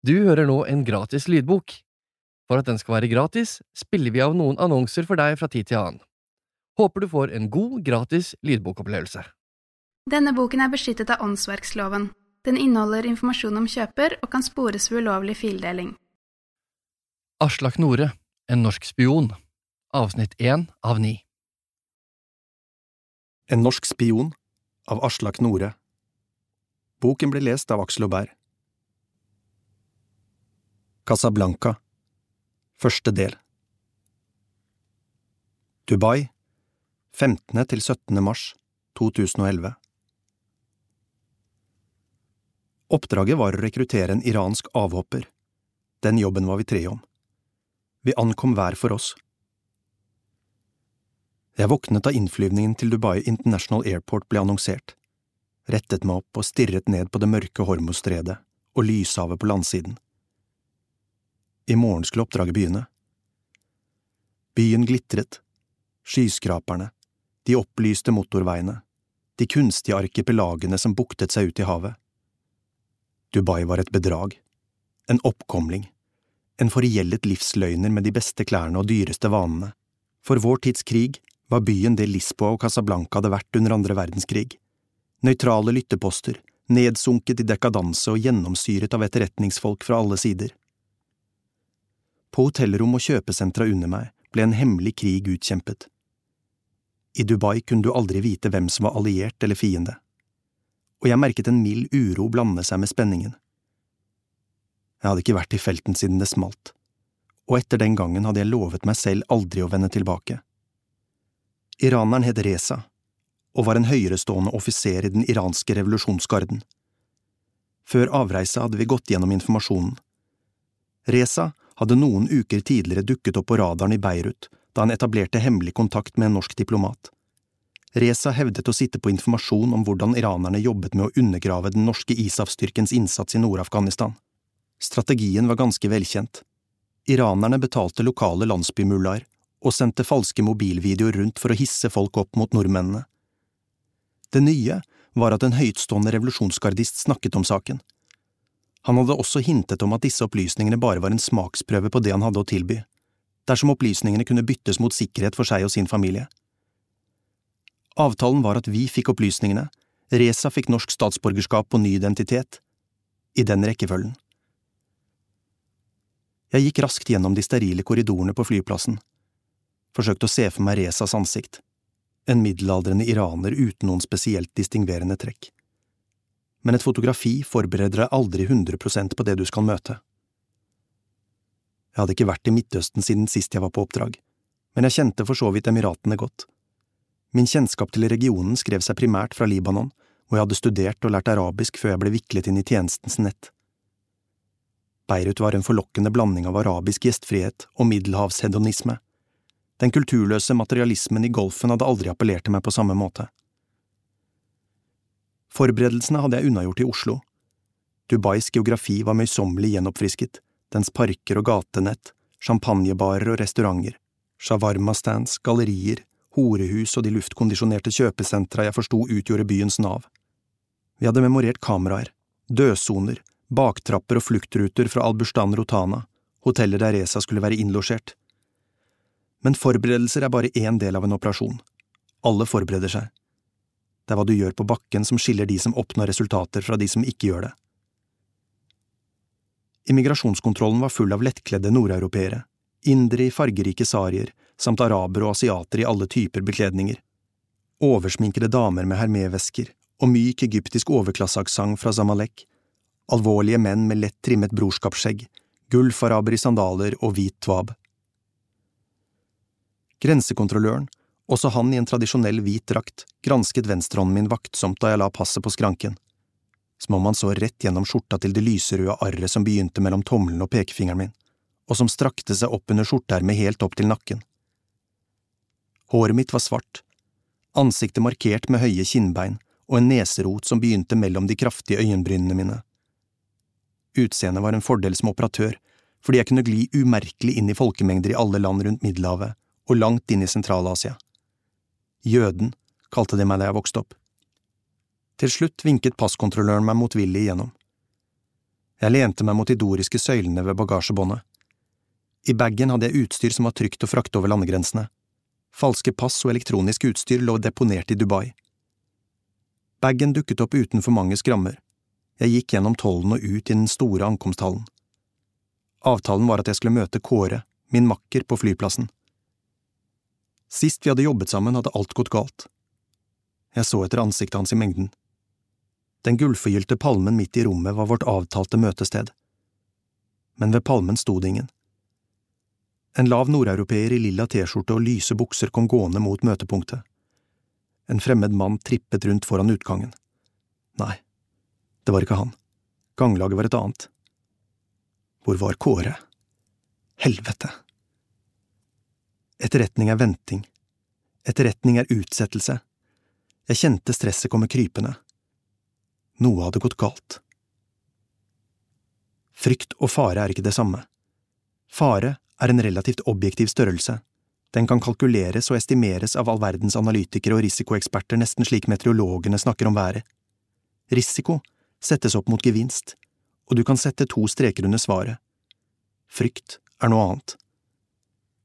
Du hører nå en gratis lydbok. For at den skal være gratis, spiller vi av noen annonser for deg fra tid til annen. Håper du får en god, gratis lydbokopplevelse. Denne boken er beskyttet av åndsverksloven. Den inneholder informasjon om kjøper og kan spores ved ulovlig fildeling. Aslak Nore, en norsk spion, avsnitt én av ni. En norsk spion av Aslak Nore Boken ble lest av Aksel Aubert. Casablanca Første del Dubai 15. til 17. mars 2011 Oppdraget var å rekruttere en iransk avhopper. Den jobben var vi tre om. Vi ankom hver for oss. Jeg våknet da innflyvningen til Dubai International Airport ble annonsert, rettet meg opp og stirret ned på det mørke Hormuzstredet og lyshavet på landsiden. I morgen skulle oppdraget begynne. Byen glitret, skyskraperne, de opplyste motorveiene, de kunstige arkipelagene som buktet seg ut i havet. Dubai var et bedrag, en oppkomling, en forgjeldet livsløgner med de beste klærne og dyreste vanene. For vår tids krig var byen det Lisboa og Casablanca hadde vært under andre verdenskrig. Nøytrale lytteposter, nedsunket i dekadanse og gjennomsyret av etterretningsfolk fra alle sider. På hotellrom og kjøpesentra under meg ble en hemmelig krig utkjempet. I Dubai kunne du aldri vite hvem som var alliert eller fiende, og jeg merket en mild uro blande seg med spenningen. Jeg hadde ikke vært i felten siden det smalt, og etter den gangen hadde jeg lovet meg selv aldri å vende tilbake. Iraneren het Reza, og var en høyerestående offiser i den iranske revolusjonsgarden. Før avreise hadde vi gått gjennom informasjonen. Reza hadde noen uker tidligere dukket opp på radaren i Beirut da han etablerte hemmelig kontakt med en norsk diplomat. Reza hevdet å sitte på informasjon om hvordan iranerne jobbet med å undergrave den norske ISAF-styrkens innsats i Nord-Afghanistan. Strategien var ganske velkjent. Iranerne betalte lokale landsbymullaer og sendte falske mobilvideoer rundt for å hisse folk opp mot nordmennene. Det nye var at en høytstående revolusjonsgardist snakket om saken. Han hadde også hintet om at disse opplysningene bare var en smaksprøve på det han hadde å tilby, dersom opplysningene kunne byttes mot sikkerhet for seg og sin familie. Avtalen var at vi fikk opplysningene, Reza fikk norsk statsborgerskap og ny identitet, i den rekkefølgen. Jeg gikk raskt gjennom de sterile korridorene på flyplassen, forsøkte å se for meg Rezas ansikt, en middelaldrende iraner uten noen spesielt distingverende trekk. Men et fotografi forbereder deg aldri 100% på det du skal møte. Jeg hadde ikke vært i Midtøsten siden sist jeg var på oppdrag, men jeg kjente for så vidt Emiratene godt. Min kjennskap til regionen skrev seg primært fra Libanon, hvor jeg hadde studert og lært arabisk før jeg ble viklet inn i tjenestens nett. Beirut var en forlokkende blanding av arabisk gjestfrihet og middelhavshedonisme den kulturløse materialismen i golfen hadde aldri appellert til meg på samme måte. Forberedelsene hadde jeg unnagjort i Oslo. Dubais geografi var møysommelig gjenoppfrisket, dens parker og gatenett, champagnebarer og restauranter, shawarma-stands, gallerier, horehus og de luftkondisjonerte kjøpesentra jeg forsto utgjorde byens nav. Vi hadde memorert kameraer, dødsoner, baktrapper og fluktruter fra Alburstan Rotana, hoteller der Reza skulle være innlosjert, men forberedelser er bare én del av en operasjon. Alle forbereder seg. Det er hva du gjør på bakken som skiller de som oppnår resultater fra de som ikke gjør det. Immigrasjonskontrollen var full av lettkledde nordeuropeere, indere i fargerike sarier, samt arabere og asiater i alle typer bekledninger. Oversminkede damer med hermévesker og myk egyptisk overklasseaksent fra Zamalek, alvorlige menn med lett trimmet brorskapsskjegg, gulfaraber i sandaler og hvit tvab. Grensekontrolløren, også han i en tradisjonell hvit drakt, gransket venstrehånden min vaktsomt da jeg la passet på skranken, som om han så rett gjennom skjorta til det lyserøde arret som begynte mellom tommelen og pekefingeren min, og som strakte seg opp under skjorteermet helt opp til nakken. Håret mitt var svart, ansiktet markert med høye kinnbein og en neserot som begynte mellom de kraftige øyenbrynene mine. Utseendet var en fordel som operatør, fordi jeg kunne gli umerkelig inn i folkemengder i alle land rundt Middelhavet og langt inn i Sentral-Asia. Jøden kalte de meg da jeg vokste opp. Til slutt vinket passkontrolløren meg motvillig igjennom. Jeg lente meg mot de doriske søylene ved bagasjebåndet. I bagen hadde jeg utstyr som var trygt å frakte over landegrensene. Falske pass og elektronisk utstyr lå deponert i Dubai. Bagen dukket opp utenfor mange skrammer. Jeg gikk gjennom tollen og ut i den store ankomsthallen. Avtalen var at jeg skulle møte Kåre, min makker, på flyplassen. Sist vi hadde jobbet sammen, hadde alt gått galt. Jeg så etter ansiktet hans i mengden. Den gullforgylte palmen midt i rommet var vårt avtalte møtested. Men ved palmen sto det ingen. En lav nordeuropeer i lilla T-skjorte og lyse bukser kom gående mot møtepunktet. En fremmed mann trippet rundt foran utgangen. Nei, det var ikke han. Ganglaget var et annet. Hvor var Kåre? Helvete! Etterretning er venting. Etterretning er utsettelse. Jeg kjente stresset komme krypende. Noe hadde gått galt. Frykt og fare er ikke det samme. Fare er en relativt objektiv størrelse. Den kan kalkuleres og estimeres av all verdens analytikere og risikoeksperter nesten slik meteorologene snakker om været. Risiko settes opp mot gevinst, og du kan sette to streker under svaret. Frykt er noe annet.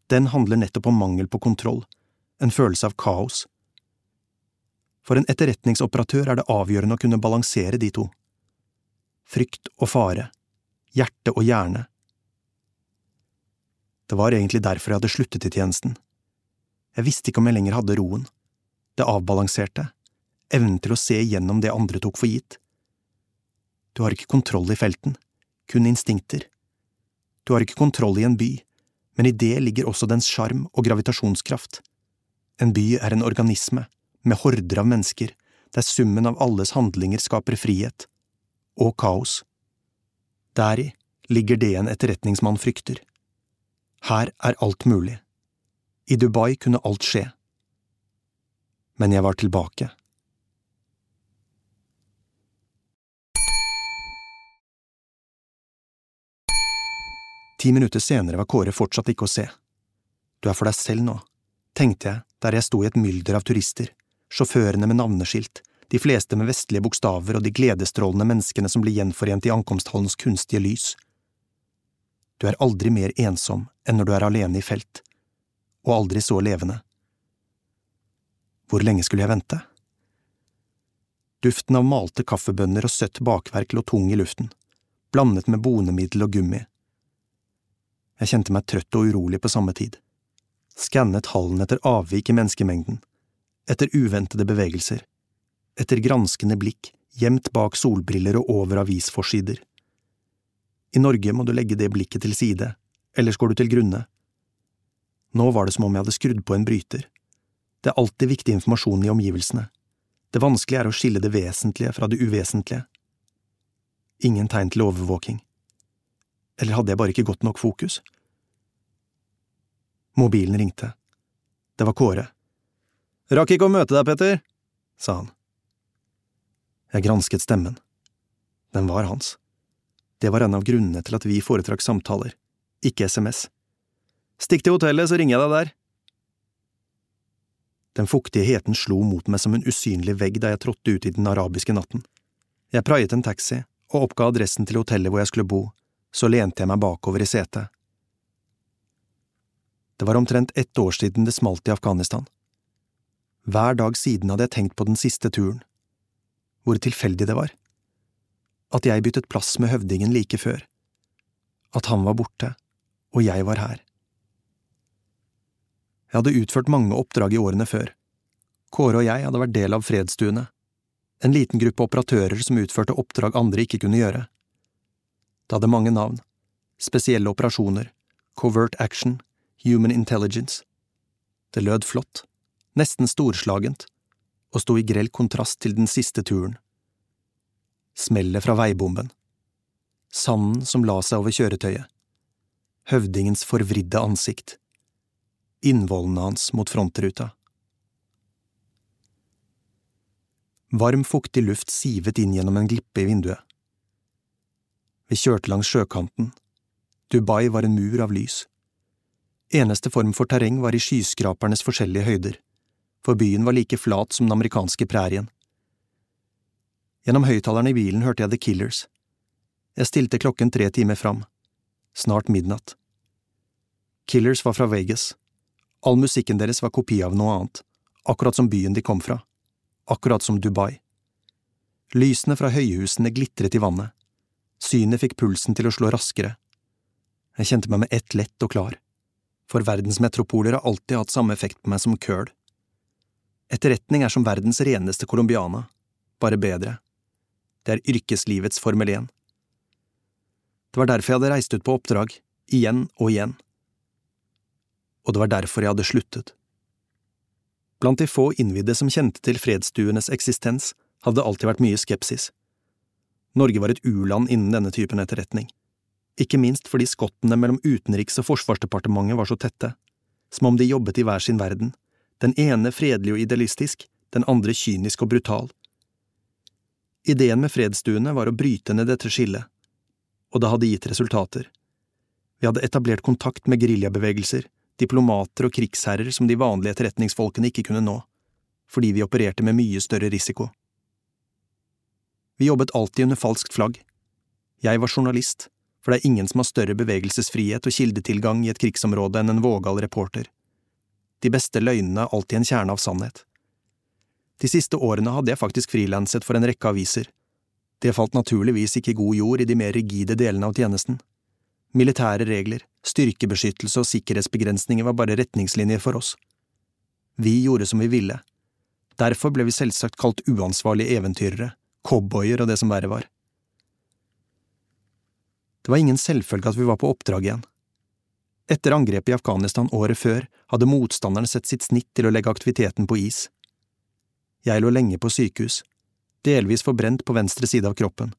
Den handler nettopp om mangel på kontroll, en følelse av kaos. For en etterretningsoperatør er det avgjørende å kunne balansere de to. Frykt og fare, hjerte og hjerne. Det var egentlig derfor jeg hadde sluttet i tjenesten. Jeg visste ikke om jeg lenger hadde roen. Det avbalanserte, evnen til å se igjennom det andre tok for gitt. Du har ikke kontroll i felten, kun instinkter. Du har ikke kontroll i en by, men i det ligger også dens sjarm og gravitasjonskraft. En by er en organisme, med horder av mennesker, der summen av alles handlinger skaper frihet – og kaos. Deri ligger det en etterretningsmann frykter. Her er alt mulig. I Dubai kunne alt skje. Men jeg var tilbake. Ti minutter senere var Kåre fortsatt ikke å se. Du er for deg selv nå, tenkte jeg der jeg sto i et mylder av turister, sjåførene med navneskilt, de fleste med vestlige bokstaver og de gledesstrålende menneskene som ble gjenforent i ankomsthallens kunstige lys. Du er aldri mer ensom enn når du er alene i felt, og aldri så levende. Hvor lenge skulle jeg vente? Duften av malte kaffebønner og søtt bakverk lå tung i luften, blandet med bonemiddel og gummi. Jeg kjente meg trøtt og urolig på samme tid. Skannet hallen etter avvik i menneskemengden, etter uventede bevegelser, etter granskende blikk gjemt bak solbriller og over avisforsider. I Norge må du legge det blikket til side, ellers går du til grunne. Nå var det som om jeg hadde skrudd på en bryter. Det er alltid viktig informasjon i omgivelsene. Det vanskelige er å skille det vesentlige fra det uvesentlige. Ingen tegn til overvåking. Eller hadde jeg bare ikke godt nok fokus? Mobilen ringte. Det var Kåre. Rakk ikke å møte deg, Petter, sa han. Jeg gransket stemmen. Den var hans. Det var en av grunnene til at vi foretrakk samtaler, ikke SMS. Stikk til hotellet, så ringer jeg deg der. Den fuktige heten slo mot meg som en usynlig vegg da jeg trådte ut i den arabiske natten. Jeg praiet en taxi og oppga adressen til hotellet hvor jeg skulle bo, så lente jeg meg bakover i setet. Det var omtrent ett år siden det smalt i Afghanistan. Hver dag siden hadde jeg tenkt på den siste turen. Hvor tilfeldig det var. At jeg byttet plass med høvdingen like før. At han var borte, og jeg var her. Jeg hadde utført mange oppdrag i årene før. Kåre og jeg hadde vært del av fredsstuene, en liten gruppe operatører som utførte oppdrag andre ikke kunne gjøre. Det hadde mange navn. Spesielle operasjoner, covert action, human intelligence. Det lød flott, nesten storslagent, og sto i grell kontrast til den siste turen. Smellet fra veibomben. Sanden som la seg over kjøretøyet. Høvdingens forvridde ansikt. Innvollene hans mot frontruta. Varm, fuktig luft sivet inn gjennom en glippe i vinduet. Vi kjørte langs sjøkanten. Dubai var en mur av lys. Eneste form for terreng var i skyskrapernes forskjellige høyder, for byen var like flat som den amerikanske prærien. Gjennom høyttalerne i bilen hørte jeg The Killers. Jeg stilte klokken tre timer fram. Snart midnatt. Killers var fra Vegas. All musikken deres var kopi av noe annet, akkurat som byen de kom fra. Akkurat som Dubai. Lysene fra høyhusene glitret i vannet. Synet fikk pulsen til å slå raskere. Jeg kjente meg med ett lett og klar, for verdensmetropoler har alltid hatt samme effekt på meg som køl. Etterretning er som verdens reneste colombiana, bare bedre. Det er yrkeslivets Formel 1. Det var derfor jeg hadde reist ut på oppdrag, igjen og igjen. Og det var derfor jeg hadde sluttet. Blant de få innvidde som kjente til fredsstuenes eksistens, hadde det alltid vært mye skepsis. Norge var et u-land innen denne typen etterretning, ikke minst fordi skottene mellom Utenriks- og Forsvarsdepartementet var så tette, som om de jobbet i hver sin verden, den ene fredelig og idealistisk, den andre kynisk og brutal. Ideen med fredsstuene var å bryte ned dette skillet, og det hadde gitt resultater. Vi hadde etablert kontakt med geriljabevegelser, diplomater og krigsherrer som de vanlige etterretningsfolkene ikke kunne nå, fordi vi opererte med mye større risiko. Vi jobbet alltid under falskt flagg. Jeg var journalist, for det er ingen som har større bevegelsesfrihet og kildetilgang i et krigsområde enn en vågal reporter. De beste løgnene er alltid en kjerne av sannhet. De siste årene hadde jeg faktisk frilanset for en rekke aviser. Det falt naturligvis ikke god jord i de mer rigide delene av tjenesten. Militære regler, styrkebeskyttelse og sikkerhetsbegrensninger var bare retningslinjer for oss. Vi gjorde som vi ville. Derfor ble vi selvsagt kalt uansvarlige eventyrere, cowboyer og det som verre var. Det var ingen selvfølge at vi var på oppdrag igjen. Etter angrepet i Afghanistan året før hadde motstanderne sett sitt snitt til å legge aktiviteten på is. Jeg lå lenge på sykehus, delvis forbrent på venstre side av kroppen.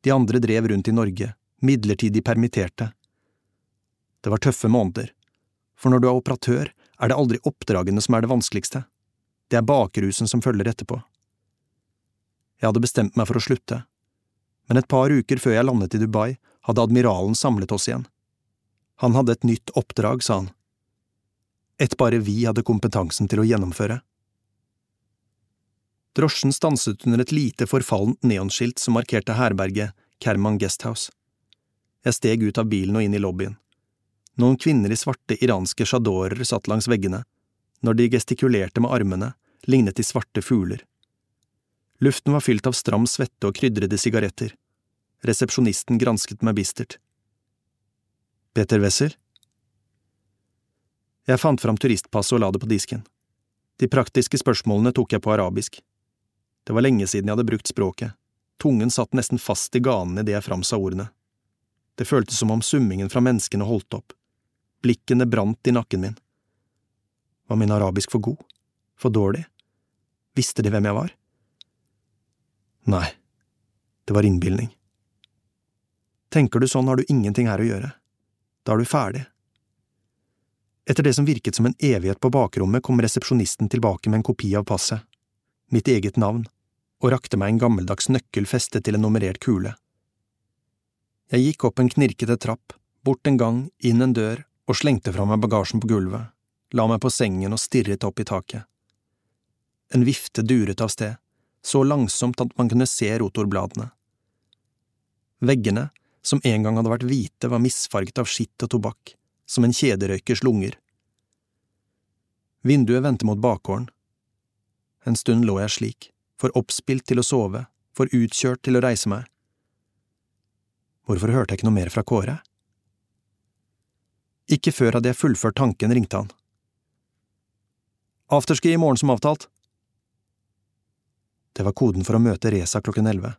De andre drev rundt i Norge, midlertidig permitterte. Det var tøffe måneder, for når du er operatør, er det aldri oppdragene som er det vanskeligste, det er bakrusen som følger etterpå. Jeg hadde bestemt meg for å slutte, men et par uker før jeg landet i Dubai, hadde admiralen samlet oss igjen. Han hadde et nytt oppdrag, sa han. Et bare vi hadde kompetansen til å gjennomføre. Drosjen stanset under et lite forfallent neonskilt som markerte herberget Kerman Guesthouse. Jeg steg ut av bilen og inn i lobbyen. Noen kvinner i svarte iranske sjadorer satt langs veggene. Når de gestikulerte med armene, lignet de svarte fugler. Luften var fylt av stram svette og krydrede sigaretter. Resepsjonisten gransket meg bistert. Peter Wessel? Jeg fant fram turistpasset og la det på disken. De praktiske spørsmålene tok jeg på arabisk. Det var lenge siden jeg hadde brukt språket. Tungen satt nesten fast i ganen idet jeg framsa ordene. Det føltes som om summingen fra menneskene holdt opp. Blikkene brant i nakken min. Var min arabisk for god? For dårlig? Visste de hvem jeg var? Nei, det var innbilning. Tenker du sånn, har du ingenting her å gjøre. Da er du ferdig. Etter det som virket som en evighet på bakrommet, kom resepsjonisten tilbake med en kopi av passet, mitt eget navn, og rakte meg en gammeldags nøkkel festet til en nummerert kule. Jeg gikk opp en knirkete trapp, bort en gang, inn en dør og slengte fra meg bagasjen på gulvet, la meg på sengen og stirret opp i taket. En vifte duret av sted, så langsomt at man kunne se rotorbladene. Veggene, som en gang hadde vært hvite, var misfarget av skitt og tobakk, som en kjederøykers lunger. Vinduet vendte mot bakgården. En stund lå jeg slik, for oppspilt til å sove, for utkjørt til å reise meg. Hvorfor hørte jeg ikke noe mer fra Kåre? Ikke før hadde jeg fullført tanken, ringte han. Afterski i morgen som avtalt. Det var koden for å møte Reza klokken elleve.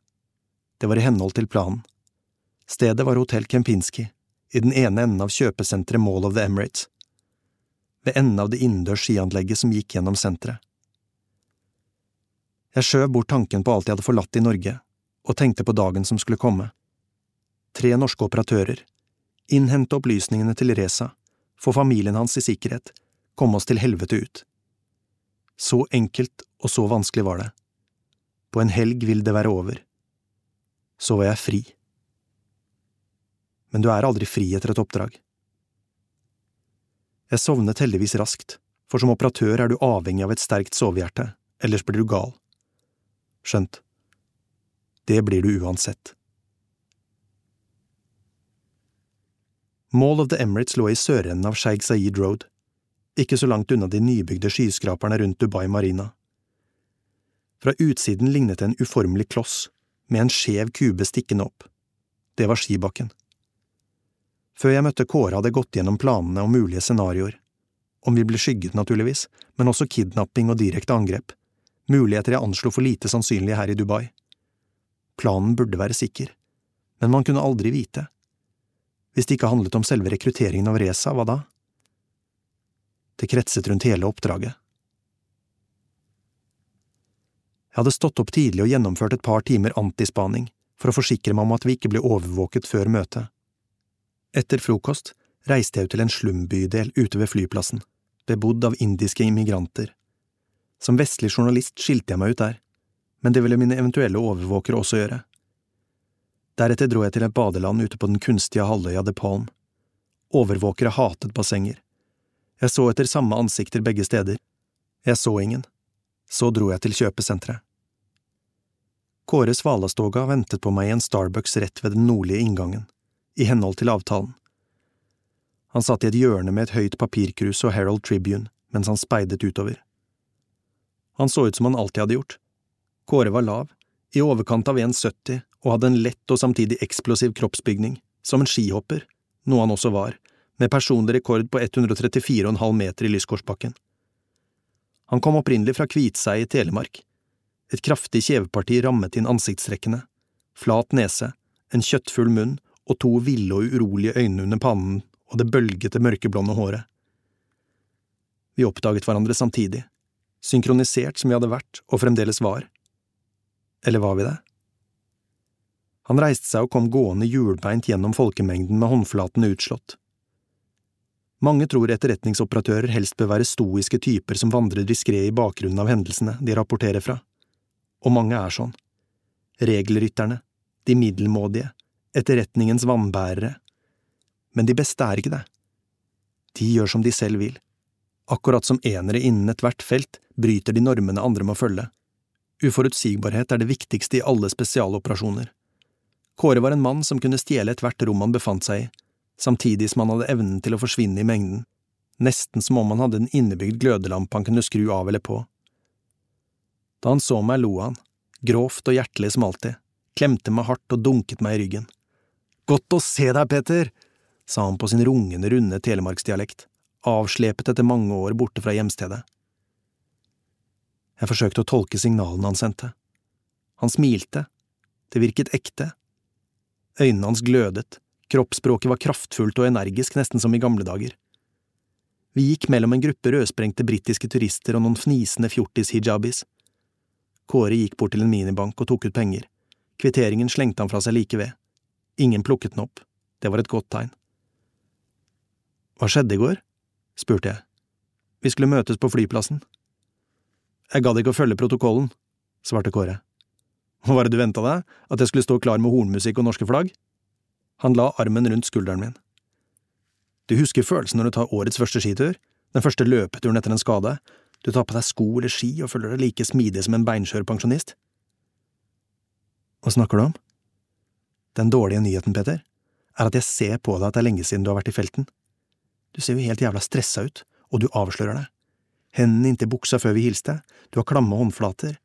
Det var i henhold til planen. Stedet var Hotell Kempinski, i den ene enden av kjøpesenteret Mall of the Emirates, ved enden av det innendørs skianlegget som gikk gjennom senteret. Jeg skjøv bort tanken på alt jeg hadde forlatt i Norge, og tenkte på dagen som skulle komme. Tre norske operatører, innhente opplysningene til Reza, få familien hans i sikkerhet, komme oss til helvete ut. Så enkelt og så vanskelig var det. På en helg vil det være over. Så var jeg fri. Men du er aldri fri etter et oppdrag. Jeg sovnet heldigvis raskt, for som operatør er du avhengig av et sterkt sovehjerte, ellers blir du gal. Skjønt. Det blir du uansett. Mall of the Emirates lå i sørenden av Sheikh Zayed Road, ikke så langt unna de nybygde skyskraperne rundt Dubai Marina. Fra utsiden lignet det en uformelig kloss, med en skjev kube stikkende opp. Det var skibakken. Før jeg møtte Kåre hadde jeg gått gjennom planene og mulige scenarioer. Om vi ble skygget, naturligvis, men også kidnapping og direkte angrep. Muligheter jeg anslo for lite sannsynlige her i Dubai. Planen burde være sikker, men man kunne aldri vite. Hvis det ikke handlet om selve rekrutteringen av Reza, hva da? Det kretset rundt hele oppdraget. Jeg hadde stått opp tidlig og gjennomført et par timer antispaning for å forsikre meg om at vi ikke ble overvåket før møtet. Etter frokost reiste jeg ut til en slumbydel ute ved flyplassen, bebodd av indiske immigranter. Som vestlig journalist skilte jeg meg ut der, men det ville mine eventuelle overvåkere også gjøre. Deretter dro jeg til et badeland ute på den kunstige halvøya De Palm. Overvåkere hatet bassenger. Jeg så etter samme ansikter begge steder. Jeg så ingen. Så dro jeg til kjøpesenteret. Kåre Svalastoga ventet på meg i en Starbucks rett ved den nordlige inngangen, i henhold til avtalen. Han satt i et hjørne med et høyt papirkrus og Herald Tribune mens han speidet utover. Han så ut som han alltid hadde gjort. Kåre var lav, i overkant av 1,70 og hadde en lett og samtidig eksplosiv kroppsbygning, som en skihopper, noe han også var, med personlig rekord på 134,5 meter i Lyskorsbakken. Han kom opprinnelig fra Kviteseid i Telemark. Et kraftig kjeveparti rammet inn ansiktstrekkene, flat nese, en kjøttfull munn og to ville og urolige øyne under pannen og det bølgete mørkeblonde håret. Vi oppdaget hverandre samtidig, synkronisert som vi hadde vært og fremdeles var. Eller var vi det? Han reiste seg og kom gående hjulbeint gjennom folkemengden med håndflatene utslått. Mange tror etterretningsoperatører helst bør være stoiske typer som vandrer diskré i bakgrunnen av hendelsene de rapporterer fra. Og mange er sånn. Regelrytterne, de middelmådige, etterretningens vannbærere. Men de beste er ikke det. De gjør som de selv vil. Akkurat som enere innen ethvert felt bryter de normene andre må følge. Uforutsigbarhet er det viktigste i alle spesialoperasjoner. Kåre var en mann som kunne stjele ethvert rom han befant seg i, samtidig som han hadde evnen til å forsvinne i mengden, nesten som om han hadde en innebygd glødelampe han kunne skru av eller på. Da han så meg, lo han, grovt og hjertelig som alltid, klemte meg hardt og dunket meg i ryggen. Godt å se deg, Peter, sa han på sin rungende, runde telemarksdialekt, avslepet etter mange år borte fra hjemstedet. Jeg forsøkte å tolke signalene han sendte. Han smilte, det virket ekte. Øynene hans glødet, kroppsspråket var kraftfullt og energisk, nesten som i gamle dager. Vi gikk mellom en gruppe rødsprengte britiske turister og noen fnisende fjortis-hijabis. Kåre gikk bort til en minibank og tok ut penger. Kvitteringen slengte han fra seg like ved. Ingen plukket den opp. Det var et godt tegn. Hva skjedde i går? spurte jeg. Vi skulle møtes på flyplassen. Jeg gadd ikke å følge protokollen, svarte Kåre. Hva var det du venta deg, at jeg skulle stå klar med hornmusikk og norske flagg? Han la armen rundt skulderen min. Du husker følelsen når du tar årets første skitur, den første løpeturen etter en skade, du tar på deg sko eller ski og føler deg like smidig som en beinskjør pensjonist? Hva snakker du om? Den dårlige nyheten, Peter, er at jeg ser på deg at det er lenge siden du har vært i felten. Du ser jo helt jævla stressa ut, og du avslører deg. Hendene inntil buksa før vi hilste, du har klamme håndflater.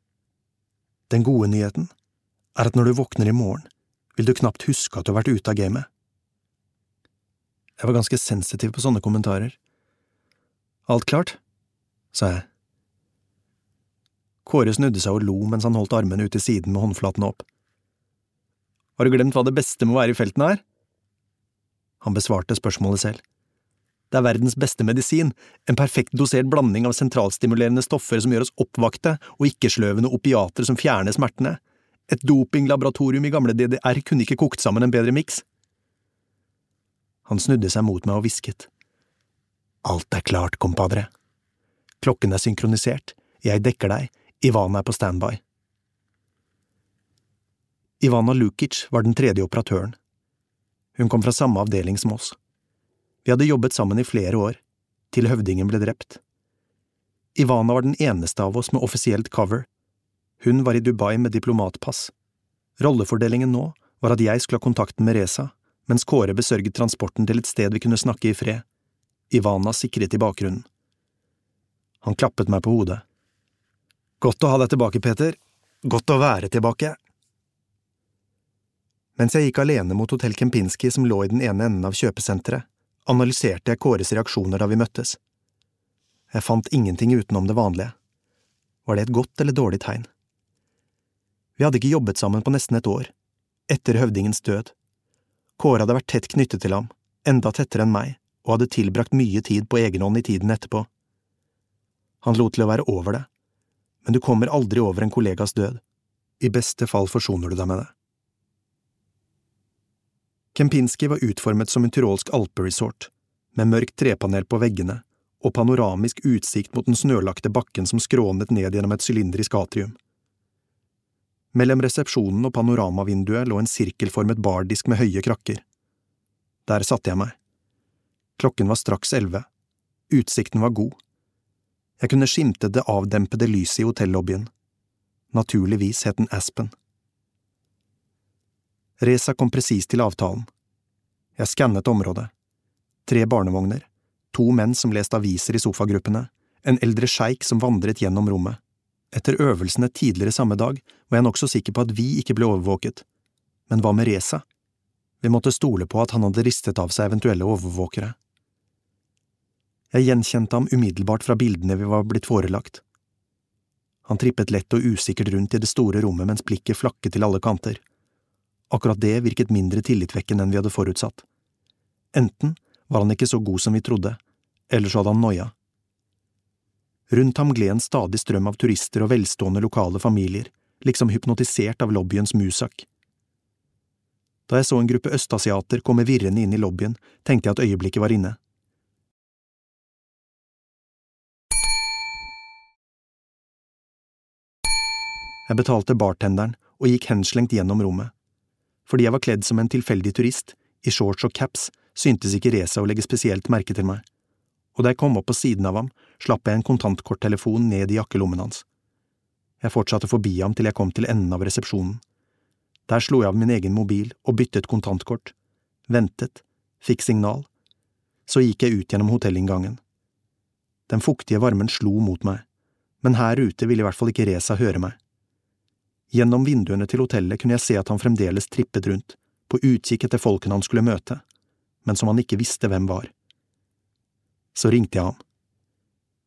Den gode nyheten er at når du våkner i morgen, vil du knapt huske at du har vært ute av gamet. Jeg var ganske sensitiv på sånne kommentarer. Alt klart? sa jeg. Kåre snudde seg og lo mens han holdt armene ut til siden med håndflatene opp. Har du glemt hva det beste med å være i felten er? Han besvarte spørsmålet selv. Det er verdens beste medisin, en perfekt dosert blanding av sentralstimulerende stoffer som gjør oss oppvakte, og ikke-sløvende opiater som fjerner smertene. Et dopinglaboratorium i gamle DDR kunne ikke kokt sammen en bedre miks. Han snudde seg mot meg og hvisket. Alt er klart, kompadre. Klokken er synkronisert, jeg dekker deg, Ivana er på standby. Ivana Lukic var den tredje operatøren. Hun kom fra samme avdeling som oss. Vi hadde jobbet sammen i flere år, til høvdingen ble drept. Ivana var den eneste av oss med offisielt cover. Hun var i Dubai med diplomatpass. Rollefordelingen nå var at jeg skulle ha kontakten med Reza, mens Kåre besørget transporten til et sted vi kunne snakke i fred. Ivana sikret i bakgrunnen. Han klappet meg på hodet. Godt å ha deg tilbake, Peter. Godt å være tilbake. Mens jeg gikk alene mot Hotell Kempinski som lå i den ene enden av kjøpesenteret, analyserte jeg Kåres reaksjoner da vi møttes. Jeg fant ingenting utenom det vanlige. Var det et godt eller dårlig tegn? Vi hadde ikke jobbet sammen på nesten et år, etter høvdingens død. Kåre hadde vært tett knyttet til ham, enda tettere enn meg, og hadde tilbrakt mye tid på egen hånd i tiden etterpå. Han lot til å være over det, men du kommer aldri over en kollegas død. I beste fall forsoner du deg med det. Kempinski var utformet som en tyrolsk alperesort, med mørkt trepanel på veggene og panoramisk utsikt mot den snølagte bakken som skrånet ned gjennom et sylindrisk atrium. Mellom resepsjonen og panoramavinduet lå en sirkelformet bardisk med høye krakker. Der satte jeg meg. Klokken var straks elleve. Utsikten var god. Jeg kunne skimte det avdempede lyset i hotellobbyen. Naturligvis het den Aspen. Reza kom presis til avtalen. Jeg skannet området. Tre barnevogner, to menn som leste aviser i sofagruppene, en eldre sjeik som vandret gjennom rommet. Etter øvelsene tidligere samme dag var jeg nokså sikker på at vi ikke ble overvåket. Men hva med Reza? Vi måtte stole på at han hadde ristet av seg eventuelle overvåkere. Jeg gjenkjente ham umiddelbart fra bildene vi var blitt forelagt. Han trippet lett og usikkert rundt i det store rommet mens blikket flakket til alle kanter. Akkurat det virket mindre tillitvekkende enn vi hadde forutsatt. Enten var han ikke så god som vi trodde, eller så hadde han noia. Rundt ham gled en stadig strøm av turister og velstående lokale familier, liksom hypnotisert av lobbyens musak. Da jeg så en gruppe østasiater komme virrende inn i lobbyen, tenkte jeg at øyeblikket var inne. Jeg betalte bartenderen og gikk henslengt gjennom rommet. Fordi jeg var kledd som en tilfeldig turist, i shorts og caps, syntes ikke Reza å legge spesielt merke til meg, og da jeg kom opp på siden av ham, slapp jeg en kontantkorttelefon ned i jakkelommen hans. Jeg fortsatte forbi ham til jeg kom til enden av resepsjonen. Der slo jeg av min egen mobil og byttet kontantkort, ventet, fikk signal. Så gikk jeg ut gjennom hotellinngangen. Den fuktige varmen slo mot meg, men her ute ville i hvert fall ikke Reza høre meg. Gjennom vinduene til hotellet kunne jeg se at han fremdeles trippet rundt, på utkikk etter folkene han skulle møte, men som han ikke visste hvem var. Så ringte jeg ham.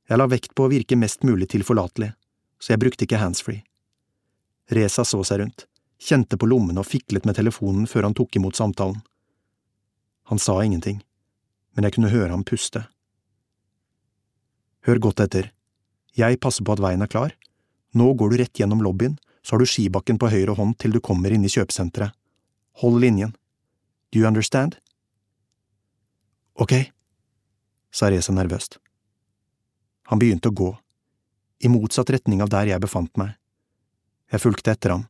Jeg la vekt på å virke mest mulig tilforlatelig, så jeg brukte ikke handsfree. Reza så seg rundt, kjente på lommene og fiklet med telefonen før han tok imot samtalen. Han sa ingenting, men jeg kunne høre ham puste. Hør godt etter. Jeg passer på at veien er klar. Nå går du rett gjennom lobbyen så har du skibakken på høyre hånd til du kommer inn i kjøpesenteret. Hold linjen. Do you understand? Ok, sa Reza nervøst. Han begynte å gå, i motsatt retning av der jeg befant meg. Jeg fulgte etter ham.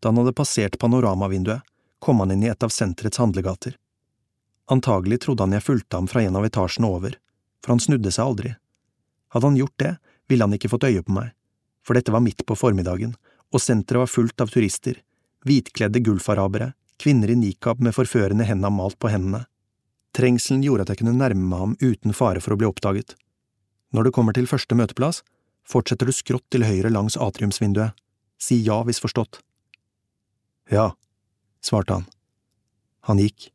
Da han hadde passert panoramavinduet, kom han inn i et av senterets handlegater. Antagelig trodde han jeg fulgte ham fra en av etasjene over, for han snudde seg aldri. Hadde han gjort det, ville han ikke fått øye på meg for dette var midt på formiddagen, og senteret var fullt av turister, hvitkledde gulfarabere, kvinner i nikab med forførende henda malt på hendene. Trengselen gjorde at jeg kunne nærme meg ham uten fare for å bli oppdaget. Når du kommer til første møteplass, fortsetter du skrått til høyre langs atriumsvinduet. Si ja hvis forstått. Ja, svarte han. Han gikk.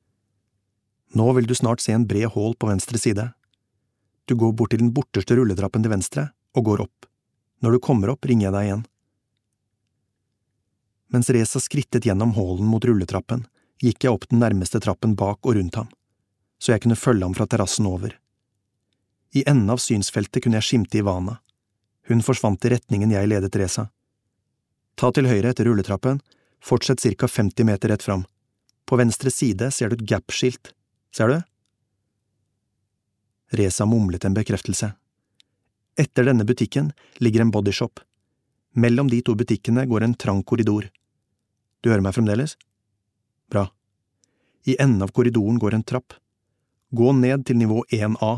Nå vil du snart se en bred hål på venstre side. Du går bort til den borterste rulletrappen til venstre og går opp. Når du kommer opp, ringer jeg deg igjen. Mens Reza skrittet gjennom hallen mot rulletrappen, gikk jeg opp den nærmeste trappen bak og rundt ham, så jeg kunne følge ham fra terrassen over. I enden av synsfeltet kunne jeg skimte Ivana. Hun forsvant i retningen jeg ledet Reza. Ta til høyre etter rulletrappen, fortsett ca 50 meter rett fram. På venstre side ser du et Gap-skilt, ser du? Reza mumlet en bekreftelse. Etter denne butikken ligger en bodyshop. Mellom de to butikkene går en trang korridor. Du hører meg fremdeles? Bra. I enden av korridoren går en trapp. Gå ned til nivå 1A.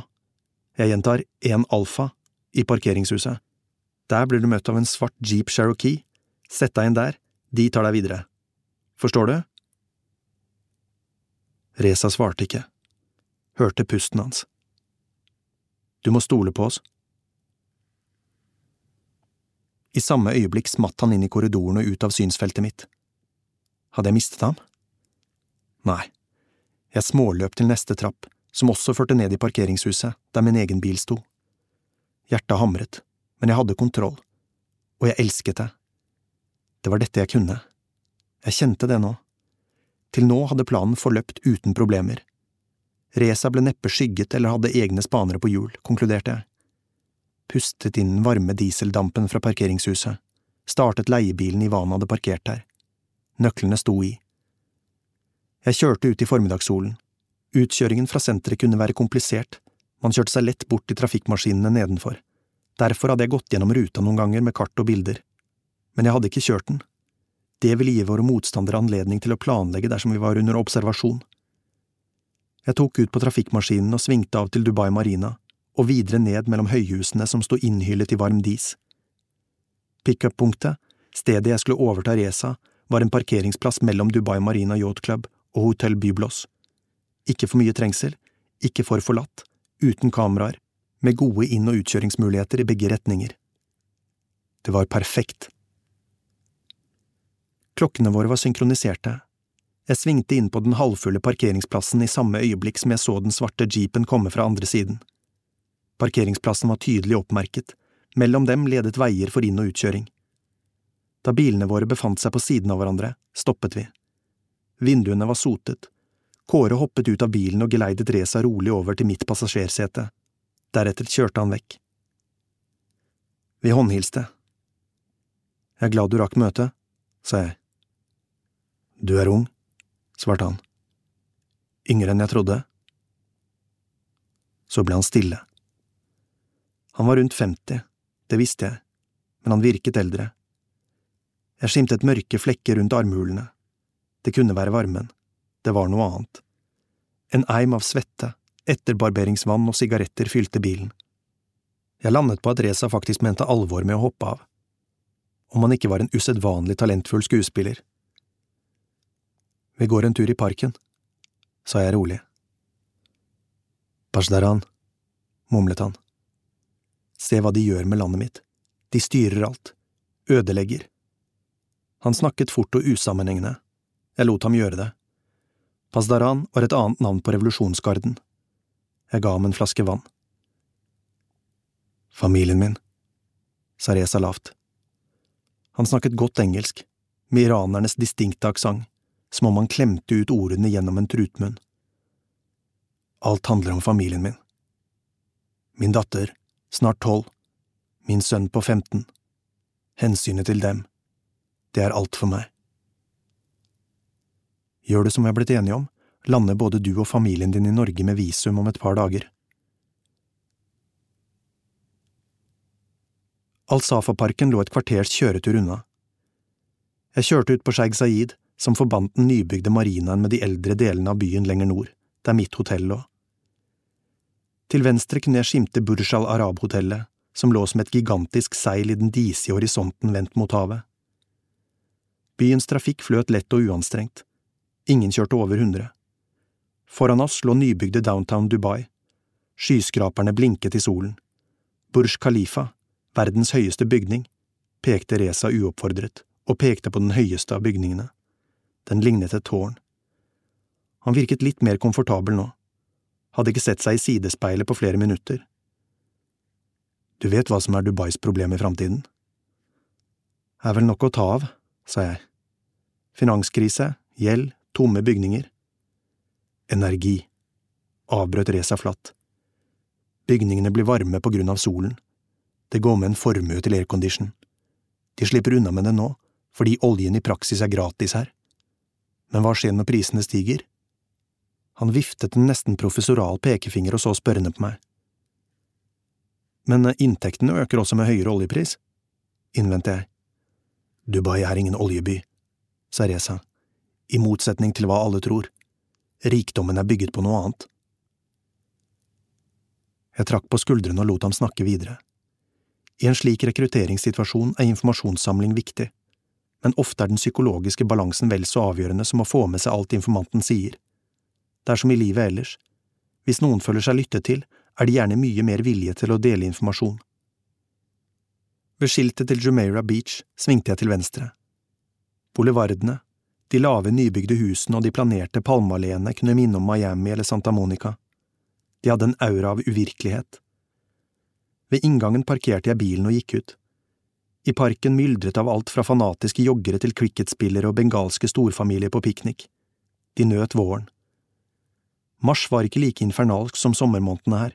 Jeg gjentar 1 alfa, i parkeringshuset. Der blir du møtt av en svart Jeep Cherokee. Sett deg inn der, de tar deg videre. Forstår du? Reza svarte ikke. Hørte pusten hans. Du må stole på oss. I samme øyeblikk smatt han inn i korridoren og ut av synsfeltet mitt. Hadde jeg mistet ham? Nei. Jeg småløp til neste trapp, som også førte ned i parkeringshuset, der min egen bil sto. Hjertet hamret, men jeg hadde kontroll, og jeg elsket det. Det var dette jeg kunne. Jeg kjente det nå. Til nå hadde planen forløpt uten problemer. Reza ble neppe skygget eller hadde egne spanere på hjul, konkluderte jeg. Pustet inn den varme dieseldampen fra parkeringshuset, startet leiebilen Ivan hadde parkert der. Nøklene sto i. Jeg kjørte ut i formiddagssolen. Utkjøringen fra senteret kunne være komplisert, man kjørte seg lett bort til trafikkmaskinene nedenfor. Derfor hadde jeg gått gjennom ruta noen ganger med kart og bilder. Men jeg hadde ikke kjørt den. Det ville gi våre motstandere anledning til å planlegge dersom vi var under observasjon. Jeg tok ut på trafikkmaskinen og svingte av til Dubai Marina, og videre ned mellom høyhusene som sto innhyllet i varm dis. Pickup-punktet, stedet jeg skulle overta Reza, var en parkeringsplass mellom Dubai Marina Yacht Club og Hotell Byblos. Ikke for mye trengsel, ikke for forlatt, uten kameraer, med gode inn- og utkjøringsmuligheter i begge retninger. Det var perfekt. Klokkene våre var synkroniserte, jeg svingte inn på den halvfulle parkeringsplassen i samme øyeblikk som jeg så den svarte jeepen komme fra andre siden. Parkeringsplassen var tydelig oppmerket, mellom dem ledet veier for inn- og utkjøring. Da bilene våre befant seg på siden av hverandre, stoppet vi. Vinduene var sotet. Kåre hoppet ut av bilen og geleidet Reza rolig over til mitt passasjersete. Deretter kjørte han vekk. Vi håndhilste. Jeg er glad du rakk møtet, sa jeg. Du er ung, svarte han. Yngre enn jeg trodde. Så ble han stille. Han var rundt 50, det visste jeg, men han virket eldre. Jeg skimtet mørke flekker rundt armhulene. Det kunne være varmen. Det var noe annet. En eim av svette, etterbarberingsvann og sigaretter fylte bilen. Jeg landet på at Reza faktisk mente alvor med å hoppe av. Om han ikke var en usedvanlig talentfull skuespiller. Vi går en tur i parken, sa jeg rolig. Pashdaran, mumlet han. Se hva de gjør med landet mitt. De styrer alt. Ødelegger. Han snakket fort og usammenhengende. Jeg lot ham gjøre det. Pasdaran var et annet navn på revolusjonsgarden. Jeg ga ham en flaske vann. Familien min, sa Reza lavt. Han snakket godt engelsk, med iranernes distinkte aksent som om han klemte ut ordene gjennom en trutmunn. Alt handler om familien min. Min datter, snart tolv, min sønn på femten. Hensynet til dem. Det er alt for meg. Gjør det som vi har blitt enige om, lander både du og familien din i Norge med visum om et par dager. Al-Safa-parken lå et kvarters kjøretur unna. Jeg kjørte ut på Sheikh Zaid, som forbandt den nybygde marinaen med de eldre delene av byen lenger nord, der mitt hotell lå. Til venstre kunne jeg skimte Burj al-Arab-hotellet, som lå som et gigantisk seil i den disige horisonten vendt mot havet. Byens trafikk fløt lett og uanstrengt. Ingen kjørte over hundre. Foran oss lå nybygde downtown Dubai. Skyskraperne blinket i solen. Burj Khalifa, verdens høyeste bygning, pekte Reza uoppfordret, og pekte på den høyeste av bygningene. Den lignet et tårn. Han virket litt mer komfortabel nå. Hadde ikke sett seg i sidespeilet på flere minutter. Du vet hva som er Dubais problem i framtiden? Er vel nok å ta av, sa jeg. Finanskrise, gjeld, tomme bygninger. Energi, avbrøt Reza flatt. Bygningene blir varme på grunn av solen. Det går med en formue til aircondition. De slipper unna med det nå, fordi oljen i praksis er gratis her. Men hva skjer når prisene stiger? Han viftet en nesten professoral pekefinger og så spørrende på meg. Men inntektene øker også med høyere oljepris, innvendte jeg. Dubai er ingen oljeby, sa Reza, i motsetning til hva alle tror. Rikdommen er bygget på noe annet. Jeg trakk på skuldrene og lot ham snakke videre. I en slik rekrutteringssituasjon er informasjonssamling viktig men ofte er den psykologiske balansen vel så avgjørende som å få med seg alt informanten sier. Det er som i livet ellers. Hvis noen føler seg lyttet til, er de gjerne mye mer villige til å dele informasjon. Ved skiltet til Jumeirah Beach svingte jeg til venstre. Boulevardene, de lave, nybygde husene og de planerte palmealleene kunne minne om Miami eller Santa Monica. De hadde en aura av uvirkelighet. Ved inngangen parkerte jeg bilen og gikk ut. I parken myldret av alt fra fanatiske joggere til cricketspillere og bengalske storfamilier på piknik. De nøt våren. Mars var ikke like infernalsk som sommermånedene her.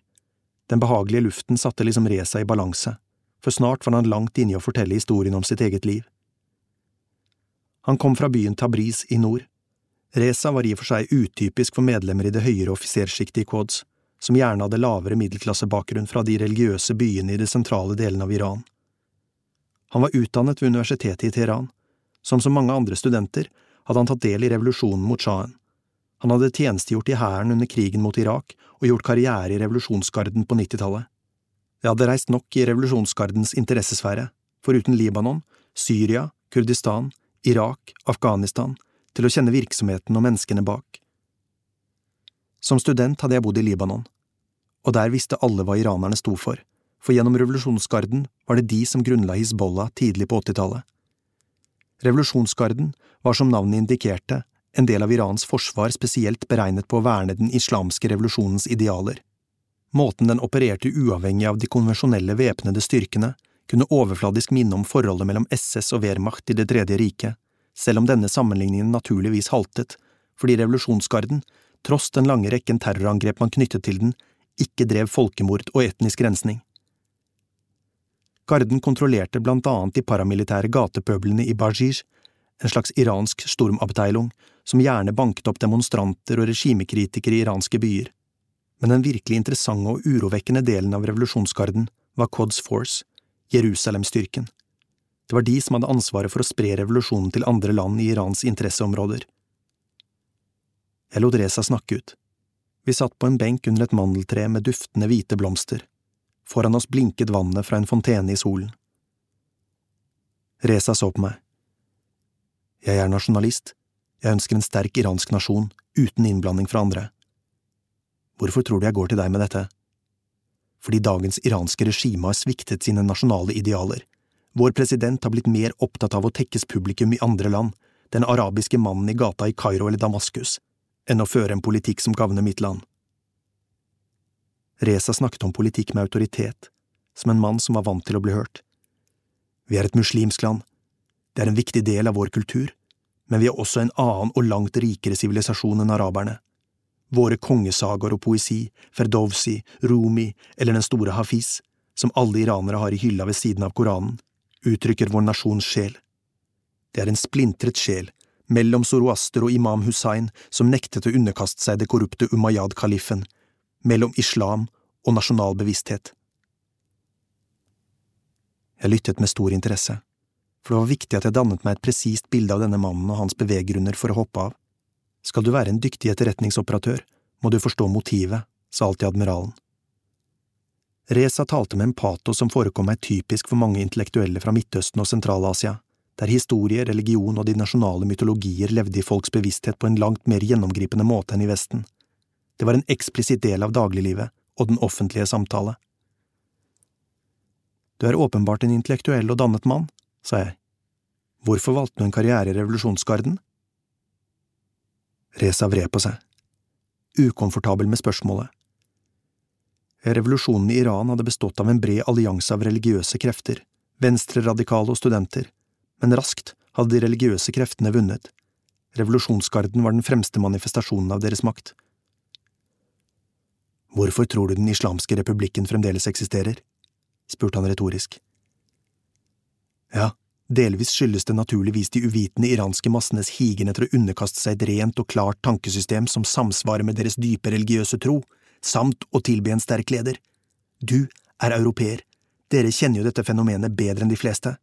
Den behagelige luften satte liksom Reza i balanse, for snart var han langt inne i å fortelle historien om sitt eget liv. Han kom fra byen Tabriz i nord. Reza var i og for seg utypisk for medlemmer i det høyere offisersjiktet i Quds, som gjerne hadde lavere middelklassebakgrunn fra de religiøse byene i det sentrale delen av Iran. Han var utdannet ved universitetet i Teheran. Som så mange andre studenter hadde han tatt del i revolusjonen mot sjahen. Han hadde tjenestegjort i hæren under krigen mot Irak og gjort karriere i revolusjonsgarden på nittitallet. Jeg hadde reist nok i revolusjonsgardens interessesfære, foruten Libanon, Syria, Kurdistan, Irak, Afghanistan, til å kjenne virksomheten og menneskene bak. Som student hadde jeg bodd i Libanon, og der visste alle hva iranerne sto for for gjennom revolusjonsgarden var det de som grunnla Hizbollah tidlig på åttitallet. Revolusjonsgarden var som navnet indikerte, en del av Irans forsvar spesielt beregnet på å verne den islamske revolusjonens idealer. Måten den opererte uavhengig av de konvensjonelle væpnede styrkene, kunne overfladisk minne om forholdet mellom SS og Wehrmacht i Det tredje riket, selv om denne sammenligningen naturligvis haltet, fordi revolusjonsgarden, tross den lange rekken terrorangrep man knyttet til den, ikke drev folkemord og etnisk rensning. Garden kontrollerte blant annet de paramilitære gatepøblene i Bajij, en slags iransk stormabteilung som gjerne banket opp demonstranter og regimekritikere i iranske byer. Men den virkelig interessante og urovekkende delen av revolusjonsgarden var Quds Force, Jerusalem-styrken. Det var de som hadde ansvaret for å spre revolusjonen til andre land i Irans interesseområder. Jeg lot Reza snakke ut. Vi satt på en benk under et mandeltre med duftende hvite blomster. Foran oss blinket vannet fra en fontene i solen. Reza så på meg. Jeg er nasjonalist, jeg ønsker en sterk iransk nasjon, uten innblanding fra andre. Hvorfor tror du jeg går til deg med dette? Fordi dagens iranske regime har sviktet sine nasjonale idealer. Vår president har blitt mer opptatt av å tekkes publikum i andre land, den arabiske mannen i gata i Kairo eller Damaskus, enn å føre en politikk som gagner mitt land. Reza snakket om politikk med autoritet, som en mann som var vant til å bli hørt. Vi er et muslimsk land. Det er en viktig del av vår kultur, men vi er også en annen og langt rikere sivilisasjon enn araberne. Våre kongesagaer og poesi, Ferdowsi, Rumi eller Den store Hafiz, som alle iranere har i hylla ved siden av Koranen, uttrykker vår nasjons sjel. Det er en splintret sjel, mellom Zoroaster og Imam Hussain, som nektet å underkaste seg det korrupte Umayyad-kaliffen, mellom islam og nasjonal bevissthet. Jeg lyttet med stor interesse, for det var viktig at jeg dannet meg et presist bilde av denne mannen og hans beveggrunner for å hoppe av. Skal du være en dyktig etterretningsoperatør, må du forstå motivet, sa alltid admiralen. Reza talte med en pato som forekom meg typisk for mange intellektuelle fra Midtøsten og Sentral-Asia, der historie, religion og de nasjonale mytologier levde i folks bevissthet på en langt mer gjennomgripende måte enn i Vesten. Det var en eksplisitt del av dagliglivet og den offentlige samtale. Du er åpenbart en intellektuell og dannet mann, sa jeg. Hvorfor valgte du en karriere i revolusjonsgarden? Reza vred på seg, ukomfortabel med spørsmålet. Revolusjonen i Iran hadde bestått av en bred allianse av religiøse krefter, venstreradikale og studenter, men raskt hadde de religiøse kreftene vunnet. Revolusjonsgarden var den fremste manifestasjonen av deres makt. Hvorfor tror du Den islamske republikken fremdeles eksisterer? spurte han retorisk. Ja, delvis skyldes det naturligvis de uvitende iranske massenes higen etter å underkaste seg et rent og klart tankesystem som samsvarer med deres dype religiøse tro, samt å tilby en sterk leder. Du er europeer, dere kjenner jo dette fenomenet bedre enn de fleste.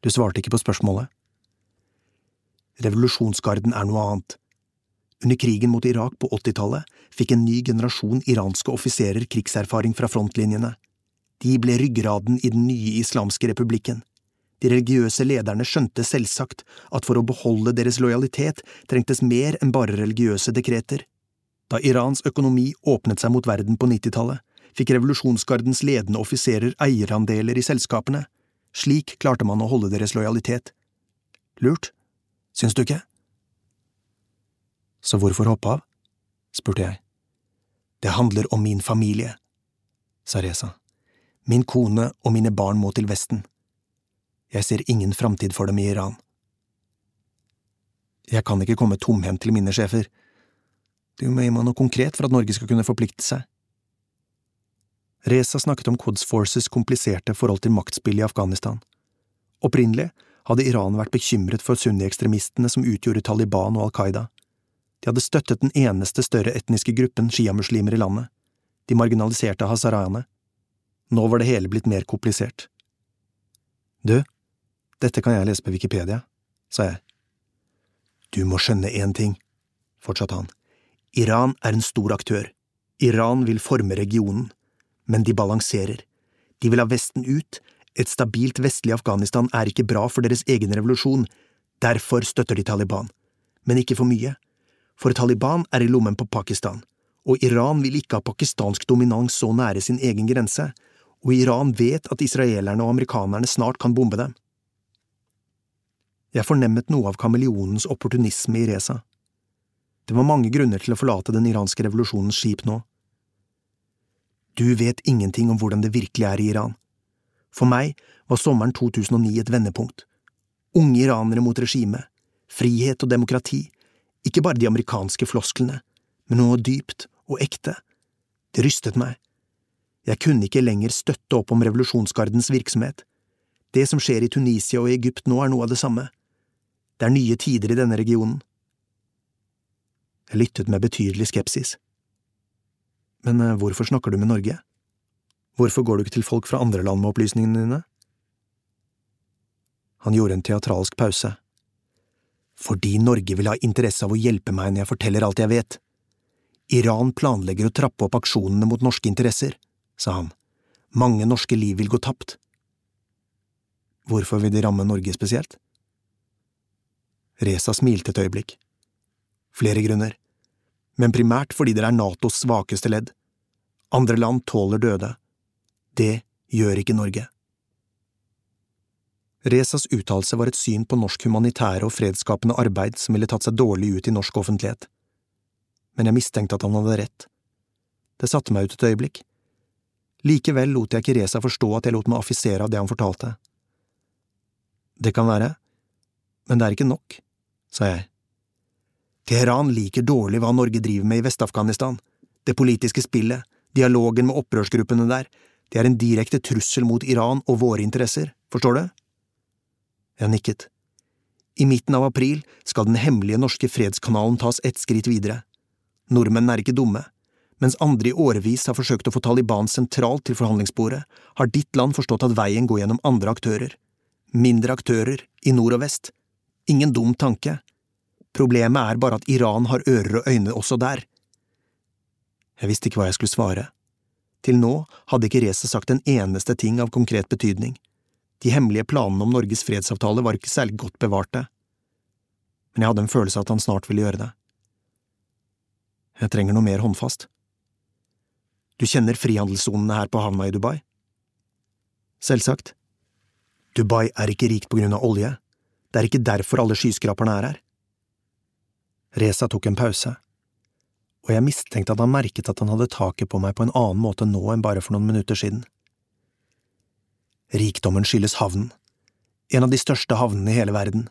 Du svarte ikke på spørsmålet. Revolusjonsgarden er noe annet, under krigen mot Irak på 80-tallet fikk en ny generasjon iranske offiserer krigserfaring fra frontlinjene. De ble ryggraden i den nye islamske republikken. De religiøse lederne skjønte selvsagt at for å beholde deres lojalitet trengtes mer enn bare religiøse dekreter. Da Irans økonomi åpnet seg mot verden på nittitallet, fikk revolusjonsgardens ledende offiserer eierandeler i selskapene. Slik klarte man å holde deres lojalitet. Lurt, syns du ikke? Så hvorfor hoppe av? spurte jeg. Det handler om min familie, sa Reza. Min kone og mine barn må til Vesten. Jeg ser ingen framtid for dem i Iran. Jeg kan ikke komme tomhendt til mine sjefer. Du må gi meg noe konkret for at Norge skal kunne forplikte seg. Reza snakket om Quds Forces kompliserte forhold til maktspill i Afghanistan. Opprinnelig hadde Iran vært bekymret for sunni-ekstremistene som utgjorde Taliban og Al Qaida. De hadde støttet den eneste større etniske gruppen sjiamuslimer i landet, de marginaliserte hazaraene. Nå var det hele blitt mer komplisert. Du, dette kan jeg lese på Wikipedia, sa jeg. Du må skjønne én ting, fortsatte han. Iran er en stor aktør. Iran vil forme regionen men de balanserer. De vil ha Vesten ut, et stabilt vestlig Afghanistan er ikke bra for deres egen revolusjon, derfor støtter de Taliban. Men ikke for mye. For Taliban er i lommen på Pakistan, og Iran vil ikke ha pakistansk dominans så nære sin egen grense, og Iran vet at israelerne og amerikanerne snart kan bombe dem. Jeg fornemmet noe av kameleonens opportunisme i Reza. Det var mange grunner til å forlate den iranske revolusjonens skip nå. Du vet ingenting om hvordan det virkelig er i Iran. For meg var sommeren 2009 et vendepunkt. Unge iranere mot regimet, frihet og demokrati, ikke bare de amerikanske flosklene, men noe dypt og ekte. Det rystet meg. Jeg kunne ikke lenger støtte opp om revolusjonsgardens virksomhet. Det som skjer i Tunisia og Egypt nå, er noe av det samme. Det er nye tider i denne regionen. Jeg lyttet med betydelig skepsis. Men eh, hvorfor snakker du med Norge? Hvorfor går du ikke til folk fra andre land med opplysningene dine? Han gjorde en teatralsk pause. Fordi Norge vil ha interesse av å hjelpe meg når jeg forteller alt jeg vet. Iran planlegger å trappe opp aksjonene mot norske interesser, sa han. Mange norske liv vil gå tapt. Hvorfor vil de ramme Norge spesielt? Reza smilte et øyeblikk. Flere grunner men primært fordi dere er Natos svakeste ledd. Andre land tåler døde. Det gjør ikke Norge. Rezas uttalelse var et syn på norsk humanitære og fredsskapende arbeid som ville tatt seg dårlig ut i norsk offentlighet. Men jeg mistenkte at han hadde rett. Det satte meg ut et øyeblikk. Likevel lot jeg ikke Reza forstå at jeg lot meg affisere av det han fortalte. Det kan være, men det er ikke nok, sa jeg. Teheran liker dårlig hva Norge driver med i Vest-Afghanistan. Det politiske spillet, dialogen med opprørsgruppene der, det er en direkte trussel mot Iran og våre interesser, forstår du? Jeg nikket. I midten av april skal den hemmelige norske fredskanalen tas ett skritt videre. Nordmennene er ikke dumme. Mens andre i årevis har forsøkt å få Taliban sentralt til forhandlingsbordet, har ditt land forstått at veien går gjennom andre aktører. Mindre aktører, i nord og vest. Ingen dum tanke, Problemet er bare at Iran har ører og øyne også der. Jeg visste ikke hva jeg skulle svare. Til nå hadde ikke Reza sagt en eneste ting av konkret betydning. De hemmelige planene om Norges fredsavtale var ikke særlig godt bevarte. Men jeg hadde en følelse av at han snart ville gjøre det. Jeg trenger noe mer håndfast. Du kjenner frihandelssonene her på havna i Dubai? Selvsagt. Dubai er ikke rikt på grunn av olje. Det er ikke derfor alle skyskraperne er her. Reza tok en pause, og jeg mistenkte at han merket at han hadde taket på meg på en annen måte nå enn bare for noen minutter siden. Rikdommen skyldes havnen, en av de største havnene i hele verden.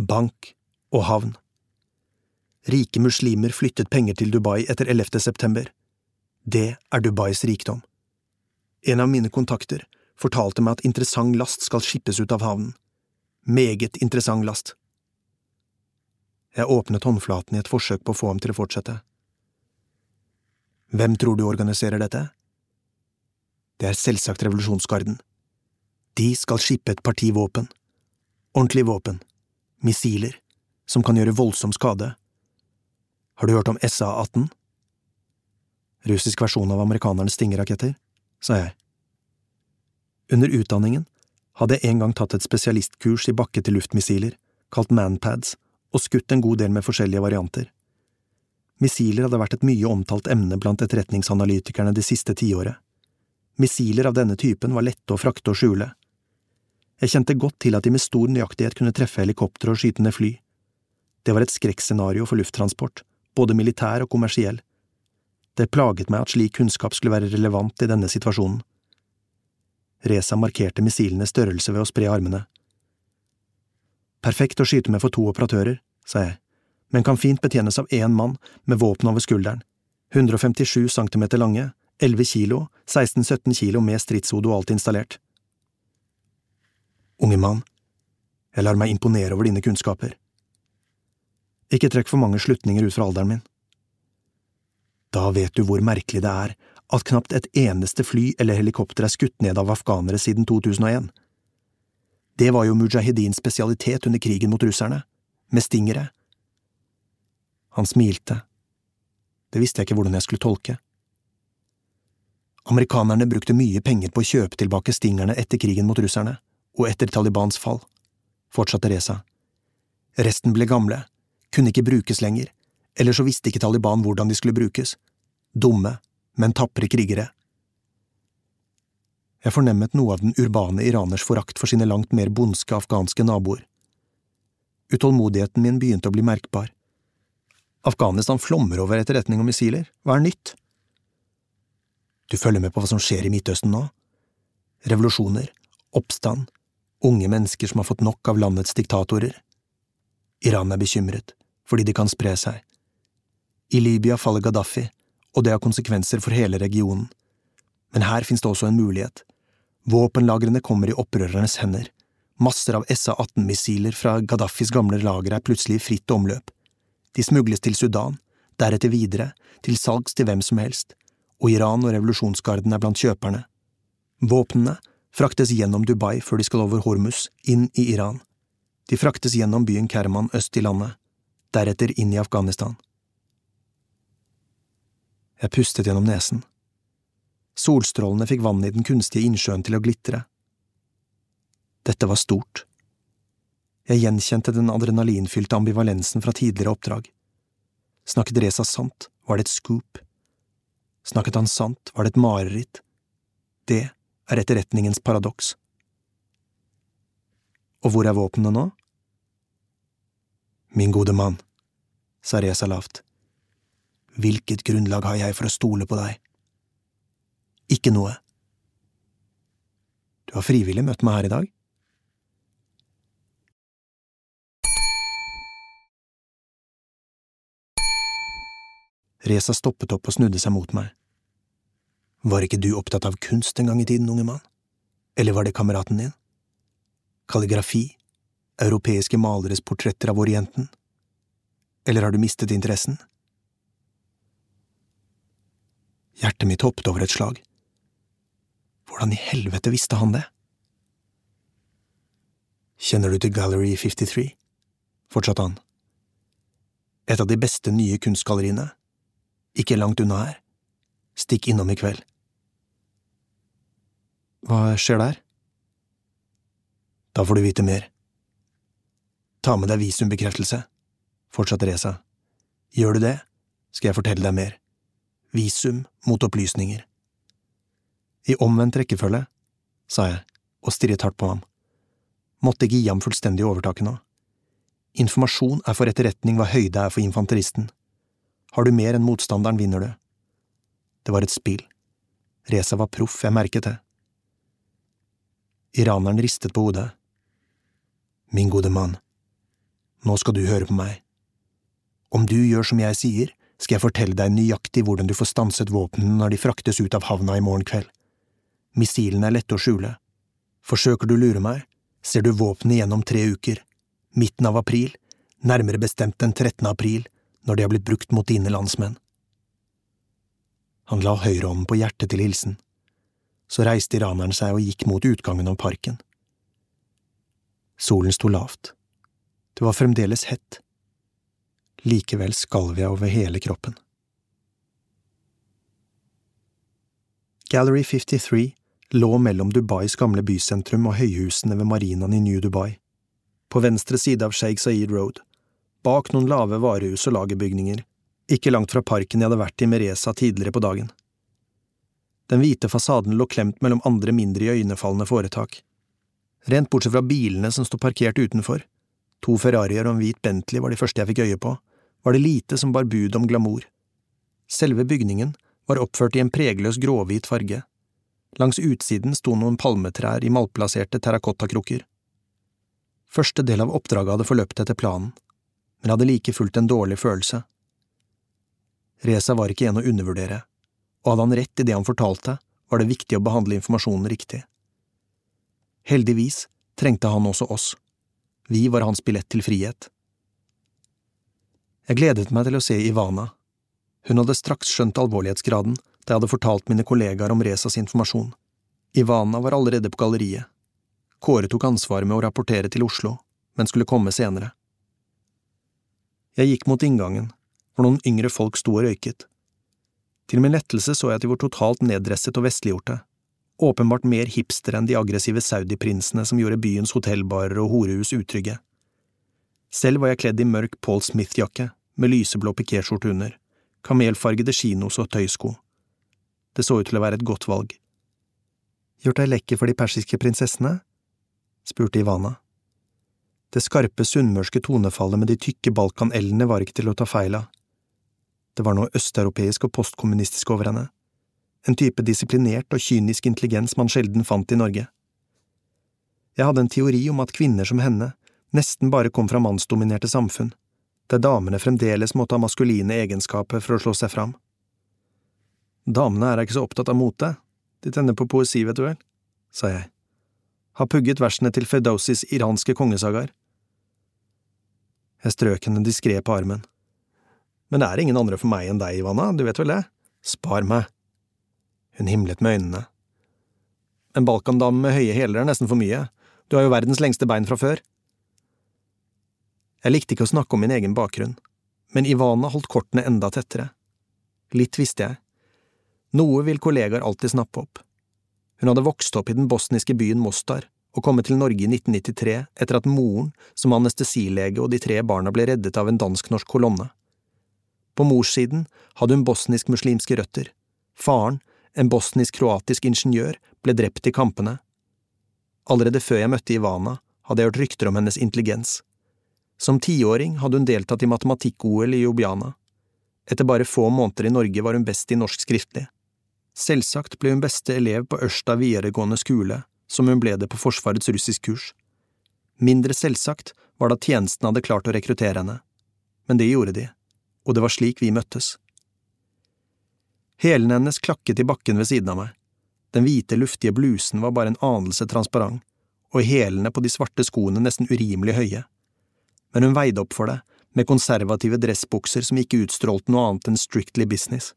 Bank og havn. Rike muslimer flyttet penger til Dubai etter 11. september. Det er Dubais rikdom. En av mine kontakter fortalte meg at interessant last skal skippes ut av havnen. Meget interessant last. Jeg åpnet håndflaten i et forsøk på å få ham til å fortsette. Hvem tror du organiserer dette? Det er selvsagt revolusjonsgarden. De skal skippe et parti våpen. Ordentlig våpen. Missiler. Som kan gjøre voldsom skade. Har du hørt om SA-18? Russisk versjon av amerikanernes stingeraketter, sa jeg. Under utdanningen hadde jeg en gang tatt et spesialistkurs i bakke-til-luft-missiler, kalt Manpads, og skutt en god del med forskjellige varianter. Missiler hadde vært et mye omtalt emne blant etterretningsanalytikerne det siste tiåret. Missiler av denne typen var lette å frakte og skjule. Jeg kjente godt til at de med stor nøyaktighet kunne treffe helikoptre og skyte ned fly. Det var et skrekkscenario for lufttransport, både militær og kommersiell. Det plaget meg at slik kunnskap skulle være relevant i denne situasjonen. Reza markerte missilenes størrelse ved å spre armene. Perfekt å skyte med for to operatører, sa jeg, men kan fint betjenes av én mann med våpen over skulderen, 157 centimeter lange, 11 kilo, 16–17 kilo med stridshode og alt installert. Unge mann, jeg lar meg imponere over dine kunnskaper. Ikke trekk for mange slutninger ut fra alderen min. Da vet du hvor merkelig det er at knapt et eneste fly eller helikopter er skutt ned av afghanere siden 2001. Det var jo mujahedins spesialitet under krigen mot russerne, med stingere. Han smilte. Det visste jeg ikke hvordan jeg skulle tolke. Amerikanerne brukte mye penger på å kjøpe tilbake stingerne etter krigen mot russerne, og etter Talibans fall, fortsatte Reza. Resten ble gamle, kunne ikke brukes lenger, eller så visste ikke Taliban hvordan de skulle brukes. Dumme, men tapre krigere. Jeg fornemmet noe av den urbane iraners forakt for sine langt mer bondske afghanske naboer. Utålmodigheten min begynte å bli merkbar. Afghanistan flommer over etterretning og missiler, hva er nytt? Du følger med på hva som skjer i Midtøsten nå? Revolusjoner, oppstand, unge mennesker som har fått nok av landets diktatorer. Iran er bekymret, fordi de kan spre seg. I Libya faller Gaddafi, og det har konsekvenser for hele regionen. Men her finnes det også en mulighet. Våpenlagrene kommer i opprørernes hender. Masser av SA-18-missiler fra Gaddafis gamle lager er plutselig i fritt omløp. De smugles til Sudan, deretter videre, til salgs til hvem som helst, og Iran og revolusjonsgarden er blant kjøperne. Våpnene fraktes gjennom Dubai før de skal over Hormuz, inn i Iran. De fraktes gjennom byen Kerman øst i landet, deretter inn i Afghanistan. Jeg pustet gjennom nesen. Solstrålene fikk vannet i den kunstige innsjøen til å glitre. Dette var stort. Jeg gjenkjente den adrenalinfylte ambivalensen fra tidligere oppdrag. Snakket Reza sant, var det et scoop. Snakket han sant, var det et mareritt. Det er etterretningens paradoks. Og hvor er våpnene nå? Min gode mann, sa Reza lavt. Hvilket grunnlag har jeg for å stole på deg? Ikke noe. Du har frivillig møtt meg her i dag? Reza stoppet opp og snudde seg mot meg. Var ikke du opptatt av kunst en gang i tiden, unge mann? Eller var det kameraten din? Kalligrafi? Europeiske maleres portretter av Orienten? Eller har du mistet interessen? Hjertet mitt hoppet over et slag. Hvordan i helvete visste han det? Kjenner du til Gallery 53? fortsatte han. Et av de beste nye kunstgalleriene. Ikke langt unna her. Stikk innom i kveld. Hva skjer der? Da får du vite mer. Ta med deg visumbekreftelse, fortsatte Reza. Gjør du det, skal jeg fortelle deg mer. Visum mot opplysninger. I omvendt rekkefølge, sa jeg og stirret hardt på ham. Måtte ikke gi ham fullstendig overtaket nå. Informasjon er for etterretning hva høyde er for infanteristen. Har du mer enn motstanderen, vinner du. Det var et spill. Reza var proff, jeg merket det. Iraneren ristet på hodet. Min gode mann, nå skal du høre på meg. Om du gjør som jeg sier, skal jeg fortelle deg nøyaktig hvordan du får stanset våpnene når de fraktes ut av havna i morgen kveld. Missilene er lette å skjule. Forsøker du å lure meg, ser du våpenet igjennom tre uker, midten av april, nærmere bestemt den 13. april, når de har blitt brukt mot dine landsmenn. Han la høyrehånden på hjertet til hilsen. Så reiste iraneren seg og gikk mot utgangen av parken. Solen sto lavt. Det var fremdeles hett, Likevel skalv jeg over hele kroppen. Gallery 53 lå mellom Dubais gamle bysentrum og høyhusene ved marinaen i New Dubai. På venstre side av Sheikh Zayed Road, bak noen lave varehus og lagerbygninger, ikke langt fra parken jeg hadde vært i med Reza tidligere på dagen. Den hvite fasaden lå klemt mellom andre mindre iøynefallende foretak. Rent bortsett fra bilene som sto parkert utenfor, to Ferrarier og en hvit Bentley var de første jeg fikk øye på, var det lite som bar bud om glamour. Selve bygningen var oppført i en pregløs gråhvit farge. Langs utsiden sto noen palmetrær i malplasserte terrakottakrukker. Første del av oppdraget hadde forløpt etter planen, men hadde like fullt en dårlig følelse. Reza var ikke en å undervurdere, og hadde han rett i det han fortalte, var det viktig å behandle informasjonen riktig. Heldigvis trengte han også oss. Vi var hans billett til frihet. Jeg gledet meg til å se Ivana. Hun hadde straks skjønt alvorlighetsgraden da jeg hadde fortalt mine kollegaer om Rezas informasjon. Ivana var allerede på galleriet. Kåre tok ansvaret med å rapportere til Oslo, men skulle komme senere. Jeg gikk mot inngangen, hvor noen yngre folk sto og røyket. Til min lettelse så jeg at de var totalt neddresset og vestliggjorte, åpenbart mer hipstere enn de aggressive saudiprinsene som gjorde byens hotellbarer og horehus utrygge. Selv var jeg kledd i mørk Paul Smith-jakke med lyseblå pikéskjorte under, kamelfargede kinos og tøysko. Det så ut til å være et godt valg. Gjort deg lekker for de persiske prinsessene? spurte Ivana. Det skarpe sunnmørske tonefallet med de tykke balkanellene var ikke til å ta feil av. Det var noe østeuropeisk og postkommunistisk over henne, en type disiplinert og kynisk intelligens man sjelden fant i Norge. Jeg hadde en teori om at kvinner som henne nesten bare kom fra mannsdominerte samfunn, der damene fremdeles måtte ha maskuline egenskaper for å slå seg fram. Damene er ikke så opptatt av mote, de tenner på poesi, vet du vel, sa jeg. Har pugget versene til Ferdowsis iranske kongesagaer. Jeg strøk henne diskré på armen. Men det er ingen andre for meg enn deg, Ivana, du vet vel det? Spar meg. Hun himlet med øynene. En balkandame med høye hæler er nesten for mye, du har jo verdens lengste bein fra før. Jeg likte ikke å snakke om min egen bakgrunn, men Ivana holdt kortene enda tettere. Litt visste jeg. Noe vil kollegaer alltid snappe opp. Hun hadde vokst opp i den bosniske byen Mostar og kommet til Norge i 1993 etter at moren, som anestesilege og de tre barna ble reddet av en dansk-norsk kolonne. På morssiden hadde hun bosnisk-muslimske røtter. Faren, en bosnisk-kroatisk ingeniør, ble drept i kampene. Allerede før jeg møtte Ivana, hadde jeg hørt rykter om hennes intelligens. Som tiåring hadde hun deltatt i matematikk-OL i Ljubljana. Etter bare få måneder i Norge var hun best i norsk skriftlig. Selvsagt ble hun beste elev på Ørsta videregående skole, som hun ble det på Forsvarets russiskkurs. Mindre selvsagt var det at tjenesten hadde klart å rekruttere henne. Men det gjorde de, og det var slik vi møttes. Hælene hennes klakket i bakken ved siden av meg. Den hvite, luftige blusen var bare en anelse transparent, og hælene på de svarte skoene nesten urimelig høye. Men hun veide opp for det, med konservative dressbukser som ikke utstrålte noe annet enn strictly business.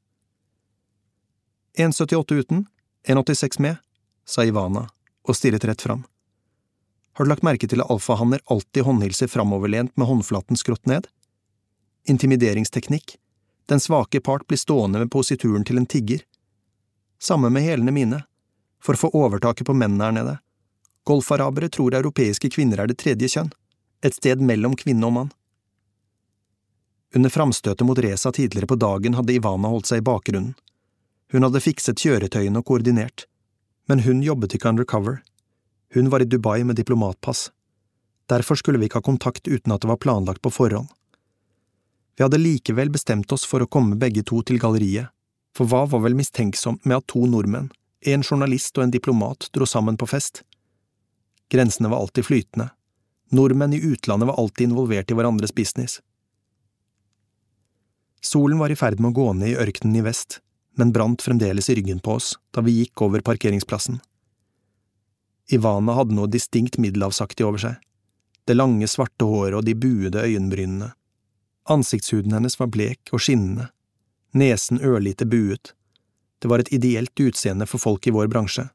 1,78 uten, 1,86 med, sa Ivana og stirret rett fram. Har du lagt merke til at alfahanner alltid håndhilser framoverlent med håndflaten skrått ned? Intimideringsteknikk, den svake part blir stående med posituren til en tigger. Samme med hælene mine, for å få overtaket på mennene her nede. Golfarabere tror europeiske kvinner er det tredje kjønn, et sted mellom kvinne og mann. Under framstøtet mot Reza tidligere på dagen hadde Ivana holdt seg i bakgrunnen. Hun hadde fikset kjøretøyene og koordinert, men hun jobbet ikke undercover. Hun var i Dubai med diplomatpass. Derfor skulle vi ikke ha kontakt uten at det var planlagt på forhånd. Vi hadde likevel bestemt oss for å komme begge to til galleriet, for hva var vel mistenksomt med at to nordmenn, en journalist og en diplomat, dro sammen på fest? Grensene var alltid flytende. Nordmenn i utlandet var alltid involvert i hverandres business. Solen var i ferd med å gå ned i ørkenen i vest, men brant fremdeles i ryggen på oss da vi gikk over parkeringsplassen. Ivana hadde noe distinkt middelhavsaktig over seg, det lange, svarte håret og de buede øyenbrynene. Ansiktshuden hennes var blek og skinnende, nesen ørlite buet. Det var et ideelt utseende for folk i vår bransje.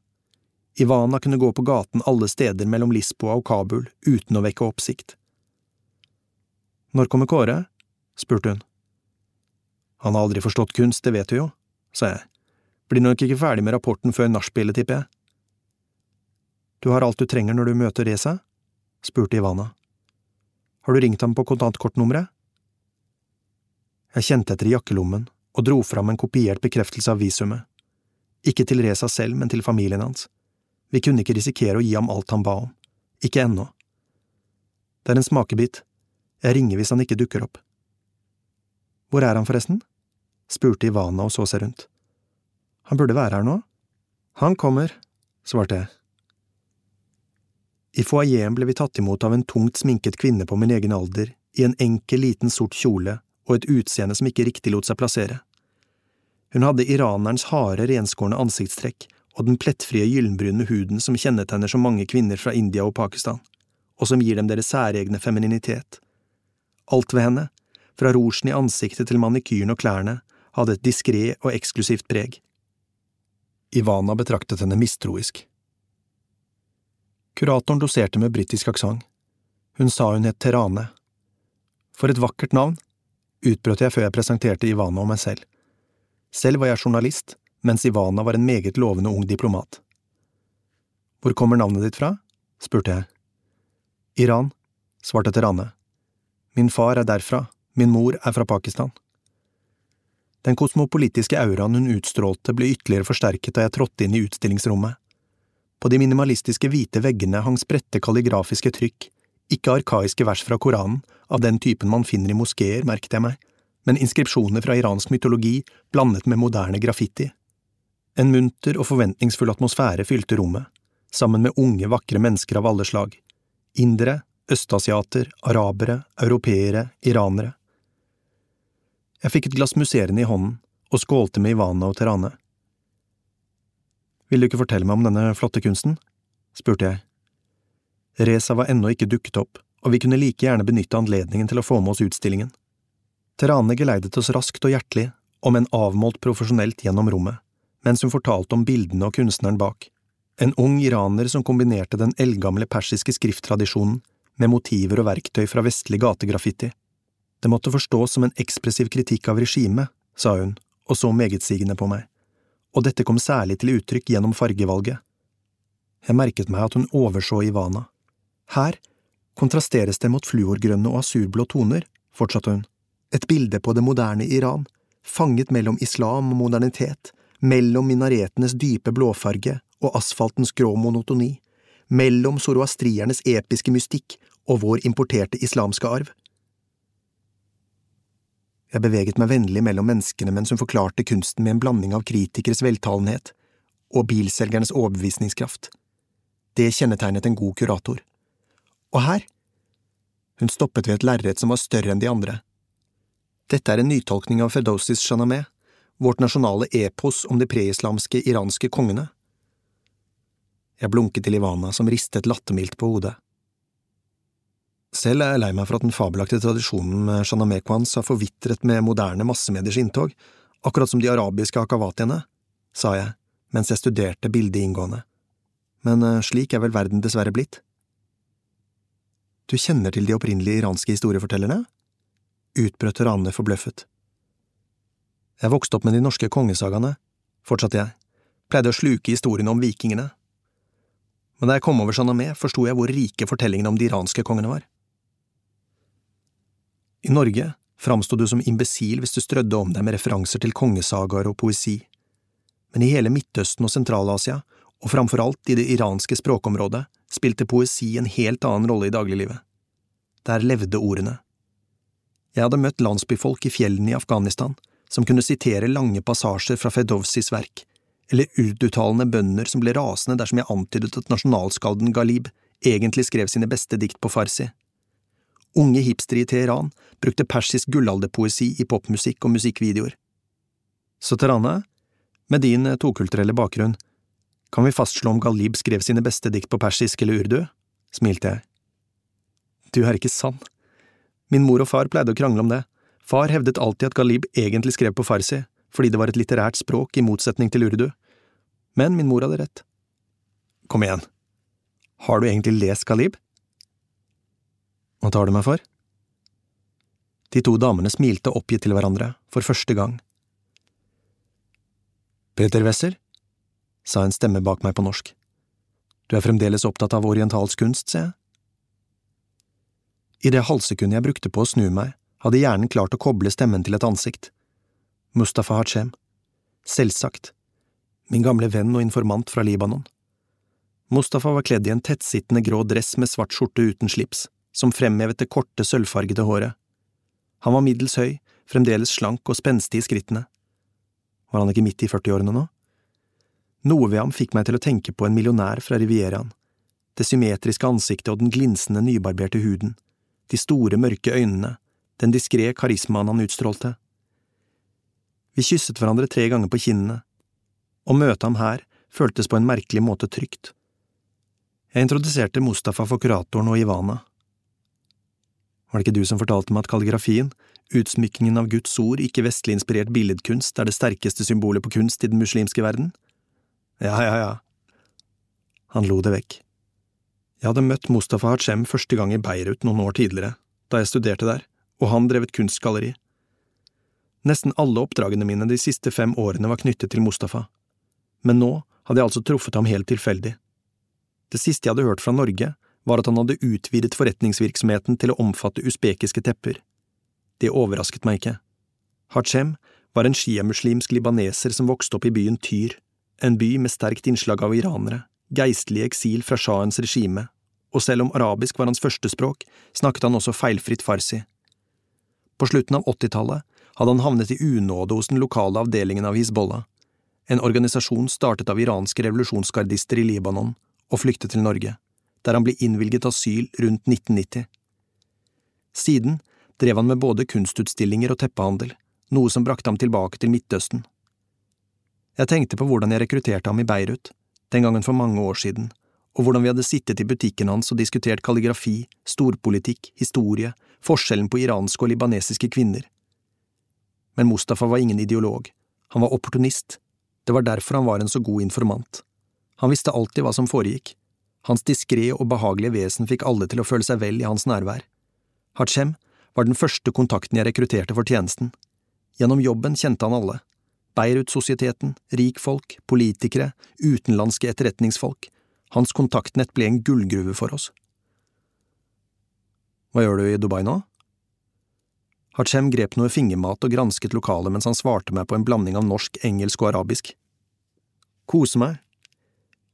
Ivana kunne gå på gaten alle steder mellom Lisboa og Kabul uten å vekke oppsikt. Når kommer Kåre? spurte hun. Han har aldri forstått kunst, det vet du jo, sa jeg. Blir nok ikke ferdig med rapporten før nachspielet, tipper jeg. Du har alt du trenger når du møter Reza? spurte Ivana. Har du ringt ham på kontantkortnummeret? Jeg kjente etter i jakkelommen og dro fram en kopiert bekreftelse av visumet. Ikke til Reza selv, men til familien hans. Vi kunne ikke risikere å gi ham alt han ba om. Ikke ennå. Det er en smakebit. Jeg ringer hvis han ikke dukker opp. Hvor er han forresten? spurte Ivana og så seg rundt. Han burde være her nå. Han kommer, svarte jeg. I foajeen ble vi tatt imot av en tungt sminket kvinne på min egen alder, i en enkel, liten sort kjole og et utseende som ikke riktig lot seg plassere. Hun hadde iranerens harde, renskårne ansiktstrekk og den plettfrie gyllenbrune huden som kjennetegner så mange kvinner fra India og Pakistan, og som gir dem deres særegne femininitet. Alt ved henne, fra rougen i ansiktet til manikyren og klærne, hadde et diskré og eksklusivt preg. Ivana betraktet henne mistroisk. Kuratoren doserte med britisk aksent. Hun sa hun het Terane. For et vakkert navn, utbrøt jeg før jeg presenterte Ivana og meg selv. Selv var jeg journalist, mens Ivana var en meget lovende ung diplomat. Hvor kommer navnet ditt fra? spurte jeg. Iran, svarte Terane. Min far er derfra, min mor er fra Pakistan. Den kosmopolitiske auraen hun utstrålte ble ytterligere forsterket da jeg trådte inn i utstillingsrommet. På de minimalistiske hvite veggene hang spredte kalligrafiske trykk, ikke arkaiske vers fra Koranen, av den typen man finner i moskeer, merket jeg meg, men inskripsjoner fra iransk mytologi blandet med moderne graffiti. En munter og forventningsfull atmosfære fylte rommet, sammen med unge, vakre mennesker av alle slag. Indere, østasiater, arabere, europeere, iranere. Jeg fikk et glass musserende i hånden og skålte med Ivana og Terane. Vil du ikke fortelle meg om denne flotte kunsten? spurte jeg. Reza var ennå ikke dukket opp, og vi kunne like gjerne benytte anledningen til å få med oss utstillingen. Terane geleidet oss raskt og hjertelig, om enn avmålt profesjonelt gjennom rommet, mens hun fortalte om bildene og kunstneren bak. En ung iraner som kombinerte den eldgamle persiske skrifttradisjonen med motiver og verktøy fra vestlig gategraffiti. Det måtte forstås som en ekspressiv kritikk av regimet, sa hun og så megetsigende på meg, og dette kom særlig til uttrykk gjennom fargevalget. Jeg merket meg at hun overså Ivana. Her kontrasteres det mot fluorgrønne og asurblå toner, fortsatte hun, et bilde på det moderne Iran, fanget mellom islam og modernitet, mellom minaretenes dype blåfarge og asfaltens grå monotoni, mellom zoroastriernes episke mystikk og vår importerte islamske arv. Jeg beveget meg vennlig mellom menneskene mens hun forklarte kunsten med en blanding av kritikeres veltalenhet og bilselgernes overbevisningskraft. Det kjennetegnet en god kurator. Og her? Hun stoppet ved et lerret som var større enn de andre. Dette er en nytolkning av Fedosis Shanameh, vårt nasjonale epos om de preislamske iranske kongene. Jeg blunket til Ivana, som ristet lattermildt på hodet. Selv er jeg lei meg for at den fabelaktige tradisjonen med Shanamekwans har forvitret med moderne massemediers inntog, akkurat som de arabiske akavatiene, sa jeg mens jeg studerte bildet inngående. Men eh, slik er vel verden dessverre blitt. Du kjenner til de opprinnelige iranske historiefortellerne? utbrøt Rane forbløffet. Jeg vokste opp med de norske kongesagaene, fortsatte jeg, pleide å sluke historiene om vikingene. Men da jeg kom over Shanamé, forsto jeg hvor rike fortellingene om de iranske kongene var. I Norge framsto du som imbesil hvis du strødde om deg med referanser til kongesagaer og poesi, men i hele Midtøsten og Sentral-Asia, og framfor alt i det iranske språkområdet, spilte poesi en helt annen rolle i dagliglivet. Der levde ordene. Jeg hadde møtt landsbyfolk i fjellene i Afghanistan som kunne sitere lange passasjer fra Fedovsis verk, eller urduttalende bønder som ble rasende dersom jeg antydet at nasjonalskalden Galib egentlig skrev sine beste dikt på farsi. Unge hipstere i Teheran brukte persisk gullalderpoesi i popmusikk og musikkvideoer. Så Terane, med din tokulturelle bakgrunn, kan vi fastslå om Galib skrev sine beste dikt på persisk eller urdu? smilte jeg. Du er ikke sann. Min mor og far pleide å krangle om det. Far hevdet alltid at Galib egentlig skrev på farsi, fordi det var et litterært språk i motsetning til urdu. Men min mor hadde rett. Kom igjen, har du egentlig lest Galib? Hva tar du meg for? De to damene smilte oppgitt til hverandre, for første gang. Peter Wesser, sa en stemme bak meg på norsk. Du er fremdeles opptatt av orientalsk kunst, ser jeg. I det halvsekundet jeg brukte på å snu meg, hadde hjernen klart å koble stemmen til et ansikt. Mustafa Hachem. Selvsagt. Min gamle venn og informant fra Libanon. Mustafa var kledd i en tettsittende grå dress med svart skjorte uten slips, som fremhevet det korte, sølvfargede håret. Han var middels høy, fremdeles slank og spenstig i skrittene. Var han ikke midt i førtiårene nå? Noe ved ham fikk meg til å tenke på en millionær fra Rivieraen. Det symmetriske ansiktet og den glinsende, nybarberte huden, de store, mørke øynene, den diskré karismaen han utstrålte. Vi kysset hverandre tre ganger på kinnene. Å møte ham her føltes på en merkelig måte trygt. Jeg introduserte Mustafa for kuratoren og Ivana. Var det ikke du som fortalte meg at kalligrafien, utsmykkingen av Guds ord, ikke-vestlig inspirert billedkunst, er det sterkeste symbolet på kunst i den muslimske verden? Ja, ja, ja. Han lo det vekk. Jeg hadde møtt Mustafa Hachem første gang i Beirut noen år tidligere, da jeg studerte der, og han drev et kunstgalleri. Nesten alle oppdragene mine de siste fem årene var knyttet til Mustafa, men nå hadde jeg altså truffet ham helt tilfeldig. Det siste jeg hadde hørt fra Norge, var at han hadde utvidet forretningsvirksomheten til å omfatte usbekiske tepper. Det overrasket meg ikke. Hachem var en sjiamuslimsk libaneser som vokste opp i byen Tyr, en by med sterkt innslag av iranere, geistlig eksil fra shahens regime, og selv om arabisk var hans førstespråk, snakket han også feilfritt farsi. På slutten av 80-tallet hadde han havnet i unåde hos den lokale avdelingen av Hizbollah, en organisasjon startet av iranske revolusjonsgardister i Libanon, og flyktet til Norge, der han ble innvilget asyl rundt 1990. Siden drev han med både kunstutstillinger og teppehandel, noe som brakte ham tilbake til Midtøsten. Jeg tenkte på hvordan jeg rekrutterte ham i Beirut, den gangen for mange år siden, og hvordan vi hadde sittet i butikken hans og diskutert kalligrafi, storpolitikk, historie, forskjellen på iranske og libanesiske kvinner. Men Mustafa var ingen ideolog, han var opportunist, det var derfor han var en så god informant. Han visste alltid hva som foregikk. Hans diskré og behagelige vesen fikk alle til å føle seg vel i hans nærvær. Hachem var den første kontakten jeg rekrutterte for tjenesten. Gjennom jobben kjente han alle, Beirut-sosieteten, rikfolk, politikere, utenlandske etterretningsfolk. Hans kontaktnett ble en gullgruve for oss. Hva gjør du i Dubai nå? Hachem grep noe fingermat og gransket lokalet mens han svarte meg på en blanding av norsk, engelsk og arabisk. Kose meg.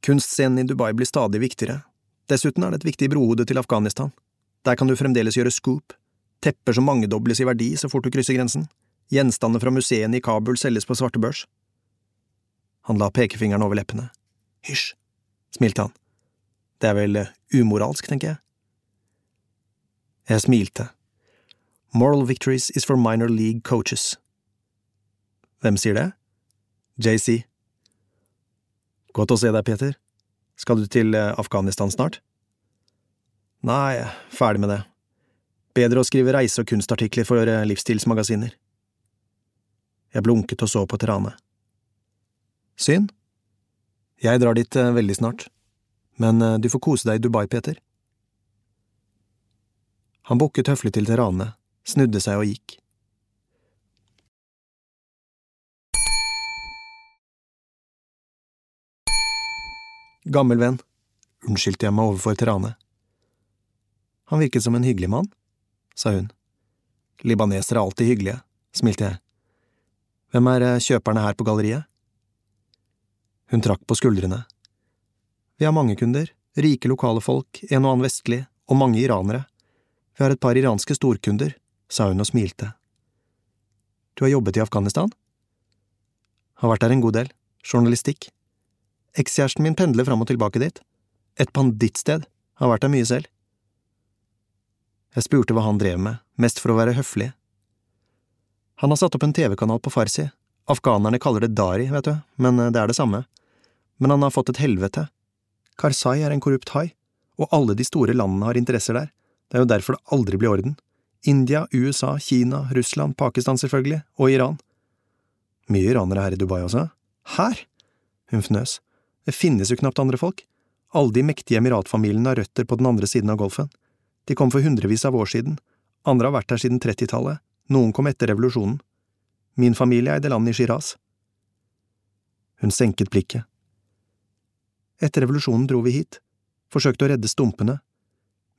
Kunstscenen i Dubai blir stadig viktigere. Dessuten er det et viktig brohode til Afghanistan. Der kan du fremdeles gjøre scoop, tepper som mangedobles i verdi så fort du krysser grensen. Gjenstander fra museene i Kabul selges på svartebørs. Han la pekefingeren over leppene. Hysj, smilte han. Det er vel eh, umoralsk, tenker jeg. Jeg smilte. Moral victories is for minor league coaches. Hvem sier det? JC. Godt å se deg, Peter. Skal du til eh, Afghanistan snart? Nei, ferdig med det. Bedre å skrive reise- og kunstartikler for eh, livsstilsmagasiner. Jeg blunket og så på Terane. Synd. Jeg drar dit eh, veldig snart, men eh, du får kose deg i Dubai, Peter. Han bukket høflig til Terane, snudde seg og gikk. Gammel venn, unnskyldte jeg meg overfor Terane. Han virket som en hyggelig mann, sa hun. Libanesere er alltid hyggelige, smilte jeg. Hvem er eh, kjøperne her på galleriet? Hun trakk på skuldrene. Vi har mange kunder, rike lokale folk, en og annen vestlig, og mange iranere. Vi har et par iranske storkunder, sa hun og smilte. Du har jobbet i Afghanistan? Har vært der en god del. Journalistikk. Ekskjæresten min pendler fram og tilbake dit. Et bandittsted. Har vært der mye selv. Jeg spurte hva han drev med, mest for å være høflig, han har satt opp en TV-kanal på farsi. Afghanerne kaller det dari, vet du, men eh, det er det samme. Men han har fått et helvete. Karzai er en korrupt hai, og alle de store landene har interesser der. Det er jo derfor det aldri blir orden. India, USA, Kina, Russland, Pakistan selvfølgelig, og Iran. Mye iranere her i Dubai også. Her? Hun fnøs. Det finnes jo knapt andre folk. Alle de mektige emiratfamiliene har røtter på den andre siden av golfen. De kom for hundrevis av år siden. Andre har vært her siden trettitallet. Noen kom etter revolusjonen. Min familie eide land i Shiraz. Hun senket blikket. Etter revolusjonen dro vi hit, forsøkte å redde stumpene.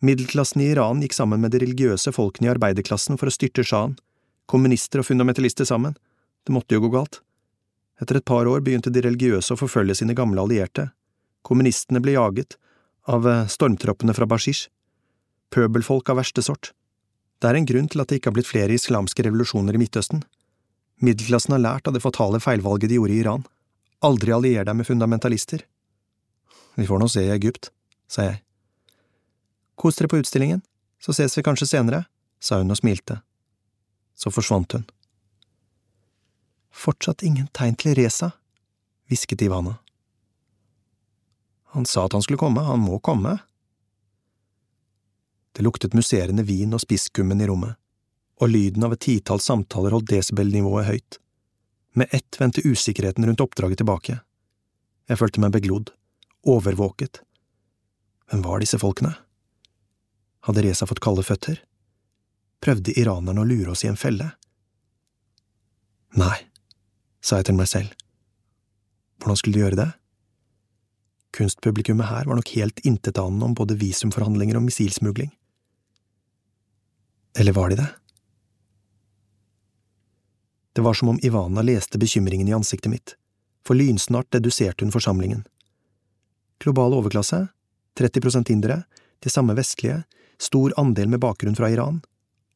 Middelklassen i Iran gikk sammen med de religiøse folkene i arbeiderklassen for å styrte sjahen, kommunister og fundamentalister sammen, det måtte jo gå galt. Etter et par år begynte de religiøse å forfølge sine gamle allierte, kommunistene ble jaget, av eh, stormtroppene fra Bashish, pøbelfolk av verste sort. Det er en grunn til at det ikke har blitt flere islamske revolusjoner i Midtøsten. Middelklassen har lært av det fatale feilvalget de gjorde i Iran. Aldri allier deg med fundamentalister. Vi får nå se i Egypt, sa jeg. Kos dere på utstillingen, så ses vi kanskje senere, sa hun og smilte. Så forsvant hun. Fortsatt ingen tegn til Reza, hvisket Ivana. Han sa at han skulle komme, han må komme. Det luktet musserende vin og spisskummen i rommet, og lyden av et titalls samtaler holdt desibelnivået høyt. Med ett vendte usikkerheten rundt oppdraget tilbake. Jeg følte meg beglodd, overvåket. Hvem var disse folkene? Hadde Reza fått kalde føtter? Prøvde iranerne å lure oss i en felle? Nei, sa jeg til meg selv. Hvordan skulle de gjøre det? Kunstpublikummet her var nok helt intetanende om både visumforhandlinger og missilsmugling. Eller var de det? Det var som om Ivana leste bekymringen i ansiktet mitt, for lynsnart deduserte hun forsamlingen. Global overklasse, 30 prosent indere, de samme vestlige, stor andel med bakgrunn fra Iran.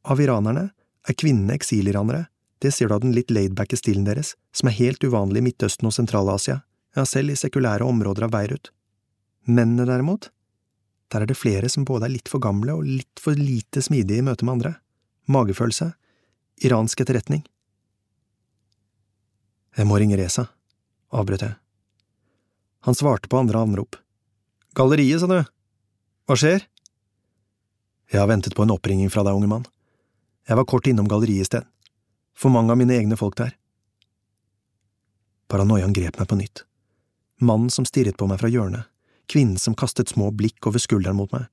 Av iranerne er kvinnene eksiliranere, det ser du av den litt laidbacke stilen deres, som er helt uvanlig i Midtøsten og Sentral-Asia, ja, selv i sekulære områder av Beirut. Mennene, derimot, der er det flere som både er litt for gamle og litt for lite smidige i møte med andre. Magefølelse, iransk etterretning. Jeg må ringe Reza, avbrøt jeg. Han svarte på andre anrop. Galleriet, sa du. Hva skjer? Jeg har ventet på en oppringing fra deg, unge mann. Jeg var kort innom galleriet i sted. For mange av mine egne folk der. Paranoiaen grep meg på nytt. Mannen som stirret på meg fra hjørnet, kvinnen som kastet små blikk over skulderen mot meg.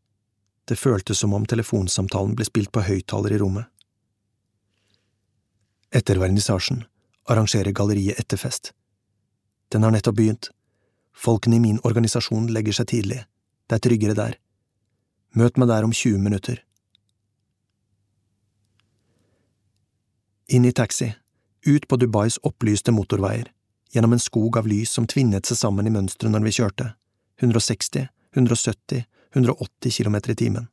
Det føltes som om telefonsamtalen ble spilt på høyttaler i rommet. Etter vernissasjen arrangerer galleriet etterfest. Den har nettopp begynt. Folkene i min organisasjon legger seg tidlig. Det er tryggere der. Møt meg der om 20 minutter. Inn i taxi, ut på Dubais opplyste motorveier, gjennom en skog av lys som tvinnet seg sammen i mønsteret når vi kjørte, 160, 170, 180 km i timen.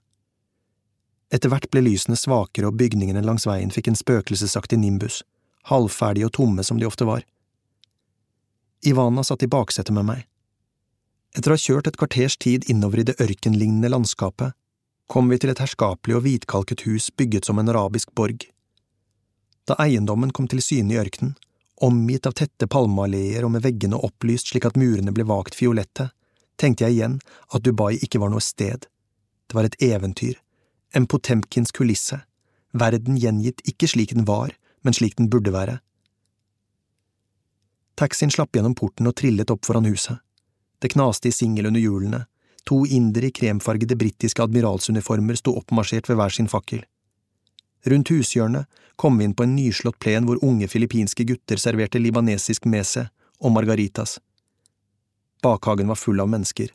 Etter hvert ble lysene svakere og bygningene langs veien fikk en spøkelsesaktig nimbus, halvferdige og tomme som de ofte var. Ivana satt i baksetet med meg. Etter å ha kjørt et kvarters tid innover i det ørkenlignende landskapet, kom vi til et herskapelig og hvitkalket hus bygget som en arabisk borg. Da eiendommen kom til syne i ørkenen, omgitt av tette palmealleer og med veggene opplyst slik at murene ble vagt fiolette, tenkte jeg igjen at Dubai ikke var noe sted. Det var et eventyr, en Potemkins kulisse, verden gjengitt ikke slik den var, men slik den burde være. Taxien slapp gjennom porten og trillet opp foran huset. Det knaste i singel under hjulene, to indere i kremfargede britiske admiralsuniformer sto oppmarsjert ved hver sin fakkel. Rundt hushjørnet kom vi inn på en nyslått plen hvor unge filippinske gutter serverte libanesisk mese og margaritas. Bakhagen var full av mennesker.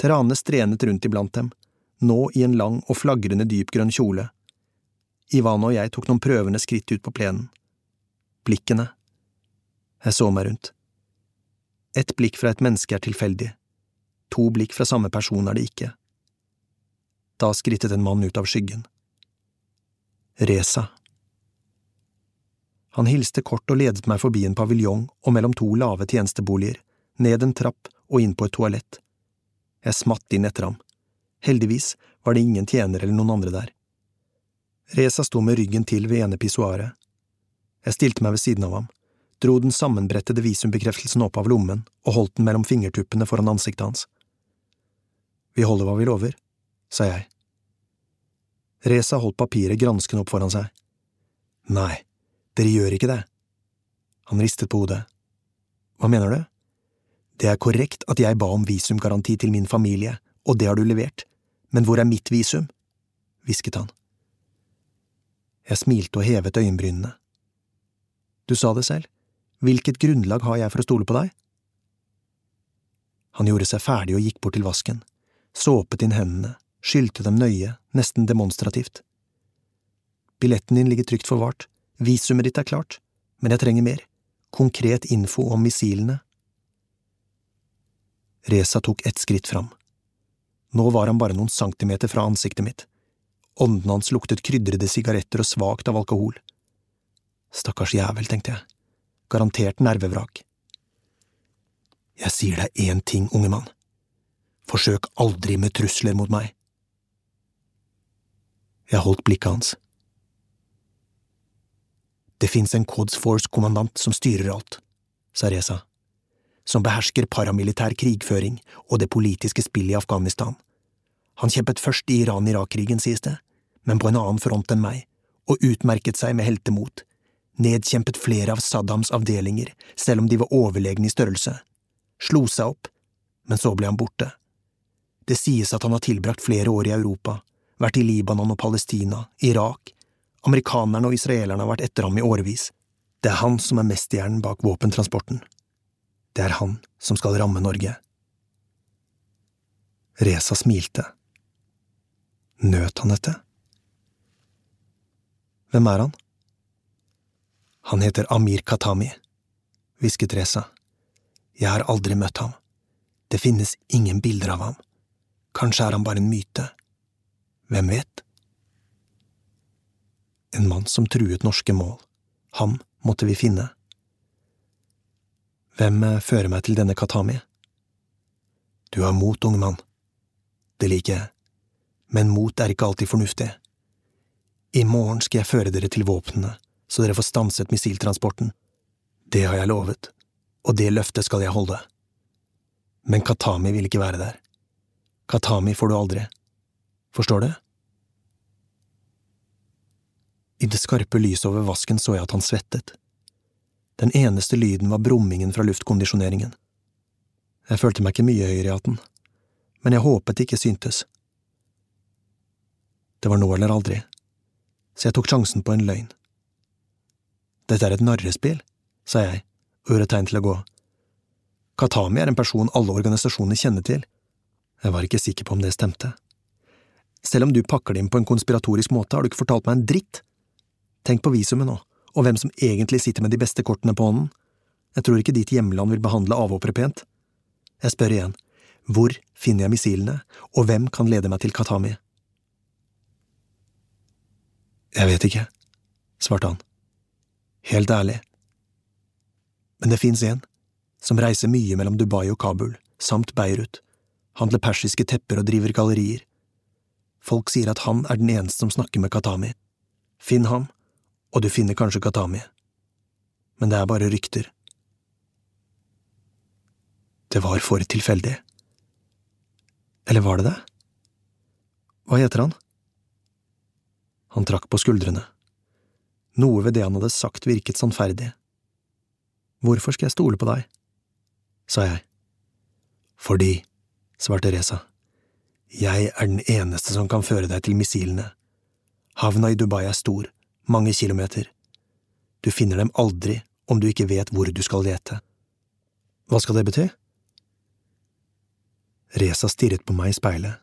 Terane strenet rundt iblant dem, nå i en lang og flagrende dypgrønn kjole. Ivana og jeg tok noen prøvende skritt ut på plenen. Blikkene. Jeg så meg rundt. Ett blikk fra et menneske er tilfeldig. To blikk fra samme person er det ikke. Da skrittet en mann ut av skyggen. Reza. Han hilste kort og ledet meg forbi en paviljong og mellom to lave tjenesteboliger, ned en trapp og inn på et toalett. Jeg smatt inn etter ham. Heldigvis var det ingen tjenere eller noen andre der. Reza sto med ryggen til ved ene pissoaret. Jeg stilte meg ved siden av ham, dro den sammenbrettede visumbekreftelsen opp av lommen og holdt den mellom fingertuppene foran ansiktet hans. Vi holder hva vi lover, sa jeg. Reza holdt papiret granskende opp foran seg. Nei, dere gjør ikke det. Han ristet på hodet. Hva mener du? Det er korrekt at jeg ba om visumgaranti til min familie, og det har du levert, men hvor er mitt visum? hvisket han. Jeg smilte og hevet øyenbrynene. Du sa det selv, hvilket grunnlag har jeg for å stole på deg? Han gjorde seg ferdig og gikk bort til vasken, såpet inn hendene, skylte dem nøye, nesten demonstrativt. Billetten din ligger trygt forvart, visumet ditt er klart, men jeg trenger mer, konkret info om missilene. Reza tok ett skritt fram. Nå var han bare noen centimeter fra ansiktet mitt. Ånden hans luktet krydrede sigaretter og svakt av alkohol. Stakkars jævel, tenkte jeg. Garantert nervevrak. Jeg sier deg én ting, unge mann. Forsøk aldri med trusler mot meg. Jeg holdt blikket hans. Det fins en Cods Force-kommandant som styrer alt, sa Reza, som behersker paramilitær krigføring og det politiske spillet i Afghanistan. Han kjempet først i Iran-Irak-krigen, sies det, men på en annen front enn meg, og utmerket seg med heltemot, nedkjempet flere av Saddams avdelinger, selv om de var overlegne i størrelse, slo seg opp, men så ble han borte. Det sies at han har tilbrakt flere år i Europa, vært i Libanon og Palestina, Irak, amerikanerne og israelerne har vært etter ham i årevis. Det er han som er mesterhjernen bak våpentransporten. Det er han som skal ramme Norge. Reza smilte. Nøt han dette? Hvem er han? Han heter Amir Katami, hvisket Reza. Jeg har aldri møtt ham. Det finnes ingen bilder av ham. Kanskje er han bare en myte. Hvem vet? En mann som truet norske mål. Ham måtte vi finne. Hvem eh, fører meg til denne Katami? Du har mot, unge mann. Det liker jeg, men mot er ikke alltid fornuftig. I morgen skal jeg føre dere til våpnene, så dere får stanset missiltransporten. Det har jeg lovet og det løftet skal jeg holde. Men Katami vil ikke være der. Katami får du aldri. Forstår du? I det skarpe lyset over vasken så jeg at han svettet. Den eneste lyden var brummingen fra luftkondisjoneringen. Jeg følte meg ikke mye høyere i hatten, men jeg håpet det ikke syntes. Det var nå eller aldri, så jeg tok sjansen på en løgn. Dette er et narrespill, sa jeg og gjorde tegn til å gå. Katami er en person alle organisasjoner kjenner til. Jeg var ikke sikker på om det stemte. Selv om du pakker det inn på en konspiratorisk måte, har du ikke fortalt meg en dritt. Tenk på visumet nå, og hvem som egentlig sitter med de beste kortene på hånden. Jeg tror ikke ditt hjemland vil behandle avhoppere pent. Jeg spør igjen, hvor finner jeg missilene, og hvem kan lede meg til Katami? Jeg vet ikke, svarte han. Helt ærlig, men det fins en, som reiser mye mellom Dubai og Kabul, samt Beirut, handler persiske tepper og driver gallerier. Folk sier at han er den eneste som snakker med Katami. Finn ham, og du finner kanskje Katami. Men det er bare rykter. Det var for tilfeldig. Eller var det det? Hva heter han? Han trakk på skuldrene. Noe ved det han hadde sagt virket sannferdig. Hvorfor skal jeg stole på deg? sa jeg. Fordi, svarte Reza, jeg er den eneste som kan føre deg til missilene. Havna i Dubai er stor, mange kilometer. Du finner dem aldri om du ikke vet hvor du skal lete. Hva skal det bety? Reza stirret på meg i speilet.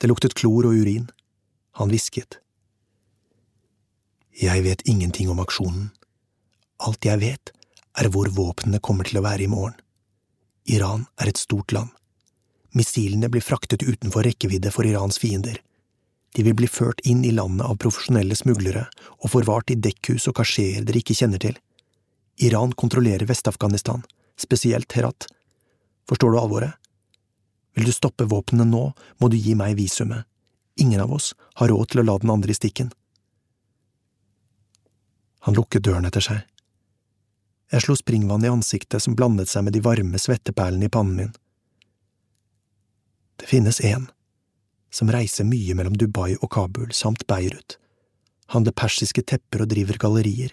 Det luktet klor og urin. Han hvisket. Jeg vet ingenting om aksjonen. Alt jeg vet, er hvor våpnene kommer til å være i morgen. Iran er et stort land. Missilene blir fraktet utenfor rekkevidde for Irans fiender. De vil bli ført inn i landet av profesjonelle smuglere og forvart i dekkhus og kasjeer dere ikke kjenner til. Iran kontrollerer Vest-Afghanistan, spesielt Herat. Forstår du alvoret? Vil du stoppe våpnene nå, må du gi meg visumet. Ingen av oss har råd til å la den andre i stikken. Han lukket døren etter seg. Jeg slo springvann i ansiktet som blandet seg med de varme svetteperlene i pannen min. Det finnes en som reiser mye mellom Dubai og Kabul samt Beirut, handler persiske tepper og driver gallerier.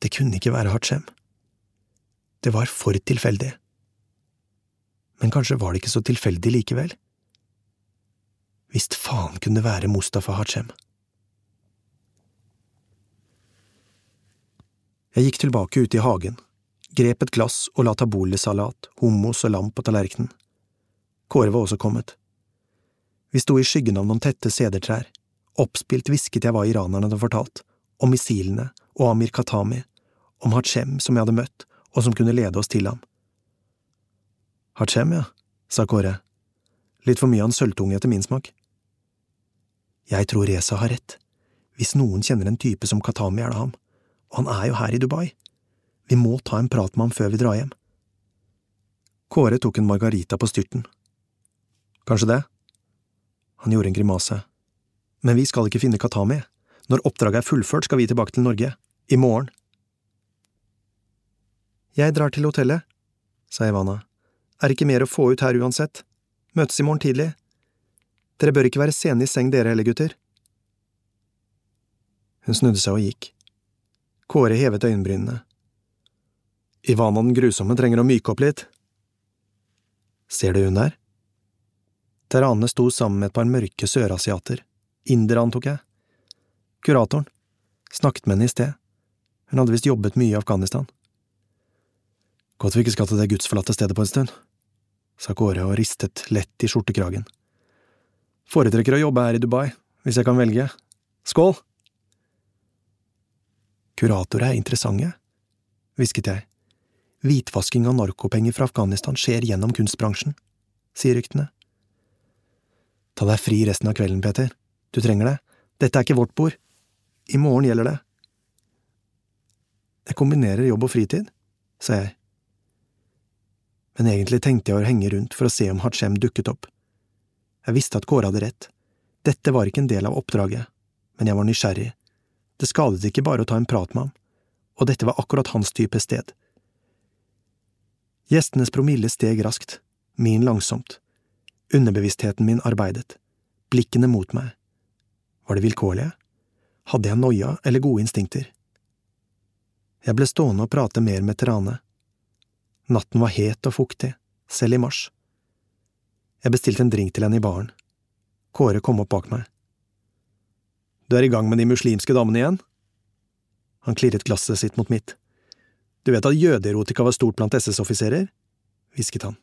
Det kunne ikke være Hatsjem. Det var for tilfeldig. Men kanskje var det ikke så tilfeldig likevel? Visst faen kunne det være Mustafa Hatsjem. Jeg gikk tilbake ut i hagen, grep et glass og la tabbouleh-salat, hummus og lam på tallerkenen. Kåre var også kommet. Vi sto i skyggen av noen tette sedertrær. Oppspilt hvisket jeg hva iranerne hadde fortalt, om missilene og Amir Katami, om Hachem som jeg hadde møtt, og som kunne lede oss til ham. Hachem, ja, sa Kåre. Litt for mye av en sølvtunge etter min smak. Jeg tror Reza har rett. Hvis noen kjenner en type som Katami, er det ham, han er jo her i Dubai. Vi må ta en prat med ham før vi drar hjem. Kåre tok en margarita på styrten. Kanskje det? Han gjorde en grimase. Men vi skal ikke finne Katami. Når oppdraget er fullført, skal vi tilbake til Norge. I morgen. Jeg drar til hotellet, sa Ivana. Er ikke mer å få ut her uansett. Møtes i morgen tidlig. Dere bør ikke være sene i seng dere heller, gutter. Hun snudde seg og gikk. Kåre hevet øyenbrynene. Ivana den grusomme trenger å myke opp litt. Ser du hun der? Terane sto sammen med et par mørke sørasiater. Inder, antok jeg. Kuratoren. Snakket med henne i sted. Hun hadde visst jobbet mye i Afghanistan. Godt vi ikke skal til det gudsforlatte stedet på en stund, sa Kåre og ristet lett i skjortekragen. Foretrekker å jobbe her i Dubai, hvis jeg kan velge. Skål! Kuratorer er interessante, hvisket jeg. Hvitvasking av narkopenger fra Afghanistan skjer gjennom kunstbransjen, sier ryktene. Ta deg fri resten av kvelden, Peter. Du trenger det. Dette er ikke vårt bord. I morgen gjelder det. Jeg kombinerer jobb og fritid, sa jeg. Men egentlig tenkte jeg å henge rundt for å se om Hachem dukket opp. Jeg visste at Kåre hadde rett. Dette var ikke en del av oppdraget, men jeg var nysgjerrig. Det skadet ikke bare å ta en prat med ham, og dette var akkurat hans type sted. Gjestenes promille steg raskt, min langsomt. Underbevisstheten min arbeidet. Blikkene mot meg. Var det vilkårlige? Hadde jeg noia eller gode instinkter? Jeg ble stående og prate mer med Terane. Natten var het og fuktig, selv i mars. Jeg bestilte en drink til henne i baren. Kåre kom opp bak meg. Du er i gang med de muslimske damene igjen? Han klirret glasset sitt mot mitt. Du vet at jødeerotika var stort blant SS-offiserer? hvisket han.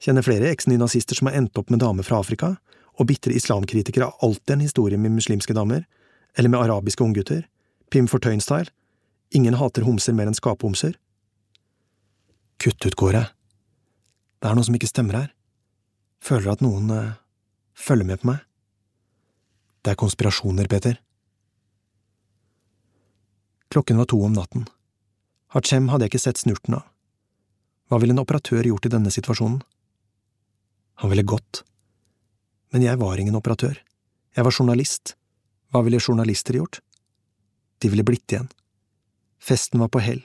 Kjenner flere eks-nynazister som har endt opp med damer fra Afrika, og bitre islamkritikere har alltid en historie med muslimske damer, eller med arabiske unggutter, Pim for Tøyen-style, ingen hater homser mer enn skaphomser. Kutt ut, Kåre. Det er noe som ikke stemmer her. Føler at noen uh, følger med på meg. Det er konspirasjoner, Peter. Klokken var to om natten. Hachem hadde jeg ikke sett snurten av. Hva ville en operatør gjort i denne situasjonen? Han ville gått. Men jeg var ingen operatør. Jeg var journalist. Hva ville journalister gjort? De ville blitt igjen. Festen var på hell.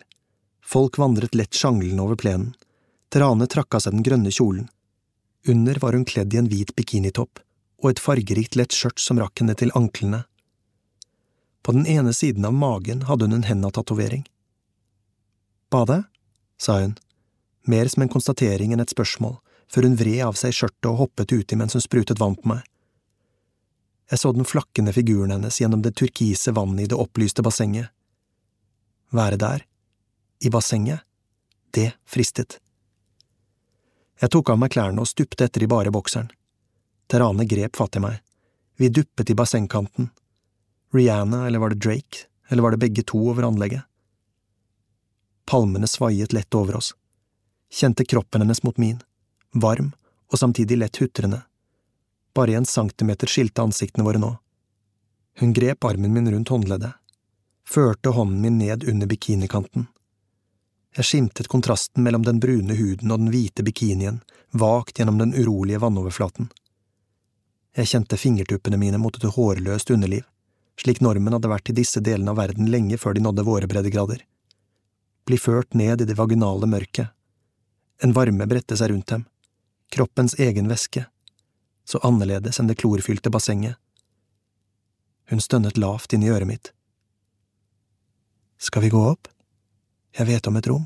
Folk vandret lett sjanglende over plenen. Terane trakk av seg den grønne kjolen. Under var hun kledd i en hvit bikinitopp og et fargerikt lett skjørt som rakk henne til anklene. På den ene siden av magen hadde hun en henda-tatovering. Bade? sa hun, mer som en konstatering enn et spørsmål, før hun vred av seg skjørtet og hoppet uti mens hun sprutet vann på meg. Jeg så den flakkende figuren hennes gjennom det turkise vannet i det opplyste bassenget. Være der, i bassenget, det fristet. Jeg tok av meg klærne og stupte etter i bare bokseren. Terane grep fatt i meg. Vi duppet i bassengkanten. Rihanna, eller var det Drake, eller var det begge to over anlegget? Palmene svaiet lett over oss. Kjente kroppen hennes mot min, varm og samtidig lett hutrende. Bare en centimeter skilte ansiktene våre nå. Hun grep armen min rundt håndleddet, førte hånden min ned under bikinikanten. Jeg skimtet kontrasten mellom den brune huden og den hvite bikinien, vagt gjennom den urolige vannoverflaten. Jeg kjente fingertuppene mine mot et hårløst underliv, slik normen hadde vært i disse delene av verden lenge før de nådde våre breddegrader bli ført ned i det vaginale mørket. En varme bredte seg rundt dem, kroppens egen væske, så annerledes enn det klorfylte bassenget. Hun stønnet lavt inn i øret mitt. Skal vi gå opp? Jeg vet om et rom.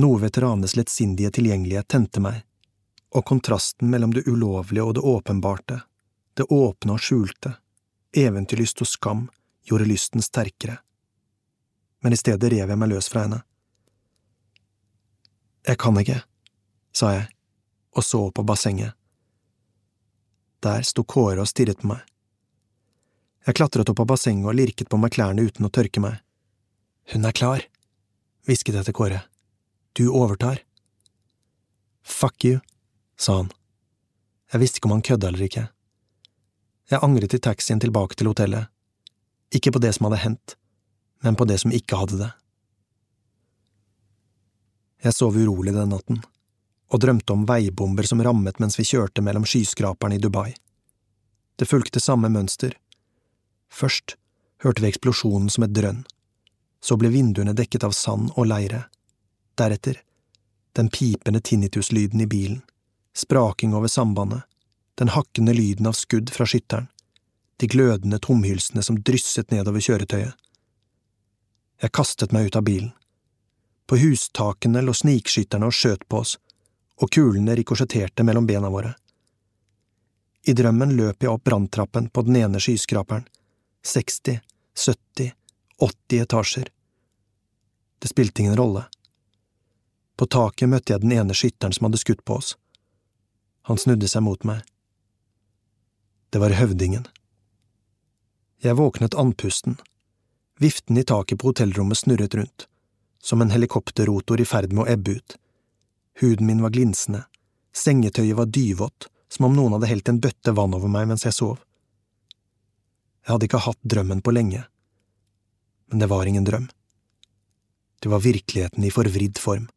Noe ved Teranes lettsindige tilgjengelighet tente meg, og kontrasten mellom det ulovlige og det åpenbarte, det åpne og skjulte, eventyrlyst og skam, gjorde lysten sterkere men i stedet rev jeg meg løs fra henne. Jeg kan ikke, sa jeg og så opp på bassenget. Der sto Kåre og stirret på meg. Jeg klatret opp av bassenget og lirket på meg klærne uten å tørke meg. Hun er klar, hvisket jeg til Kåre. Du overtar. Fuck you, sa han. Jeg visste ikke om han kødda eller ikke. Jeg angret i taxien tilbake til hotellet. Ikke på det som hadde hendt, men på det som ikke hadde det. Jeg sov urolig den natten, og drømte om veibomber som rammet mens vi kjørte mellom skyskraperne i Dubai. Det fulgte samme mønster. Først hørte vi eksplosjonen som et drønn, så ble vinduene dekket av sand og leire, deretter den pipende tinnituslyden i bilen, spraking over sambandet, den hakkende lyden av skudd fra skytteren, de glødende tomhylsene som drysset nedover kjøretøyet. Jeg kastet meg ut av bilen. På hustakene lå snikskytterne og skjøt på oss, og kulene rikosjetterte mellom bena våre. I drømmen løp jeg opp branntrappen på den ene skyskraperen, 60, 70, 80 etasjer. Det spilte ingen rolle. På taket møtte jeg den ene skytteren som hadde skutt på oss. Han snudde seg mot meg. Det var høvdingen. Jeg våknet andpusten. Viften i taket på hotellrommet snurret rundt, som en helikopterrotor i ferd med å ebbe ut. Huden min var glinsende, sengetøyet var dyvått, som om noen hadde helt en bøtte vann over meg mens jeg sov. Jeg hadde ikke hatt drømmen på lenge, men det var ingen drøm. Det var virkeligheten i forvridd form.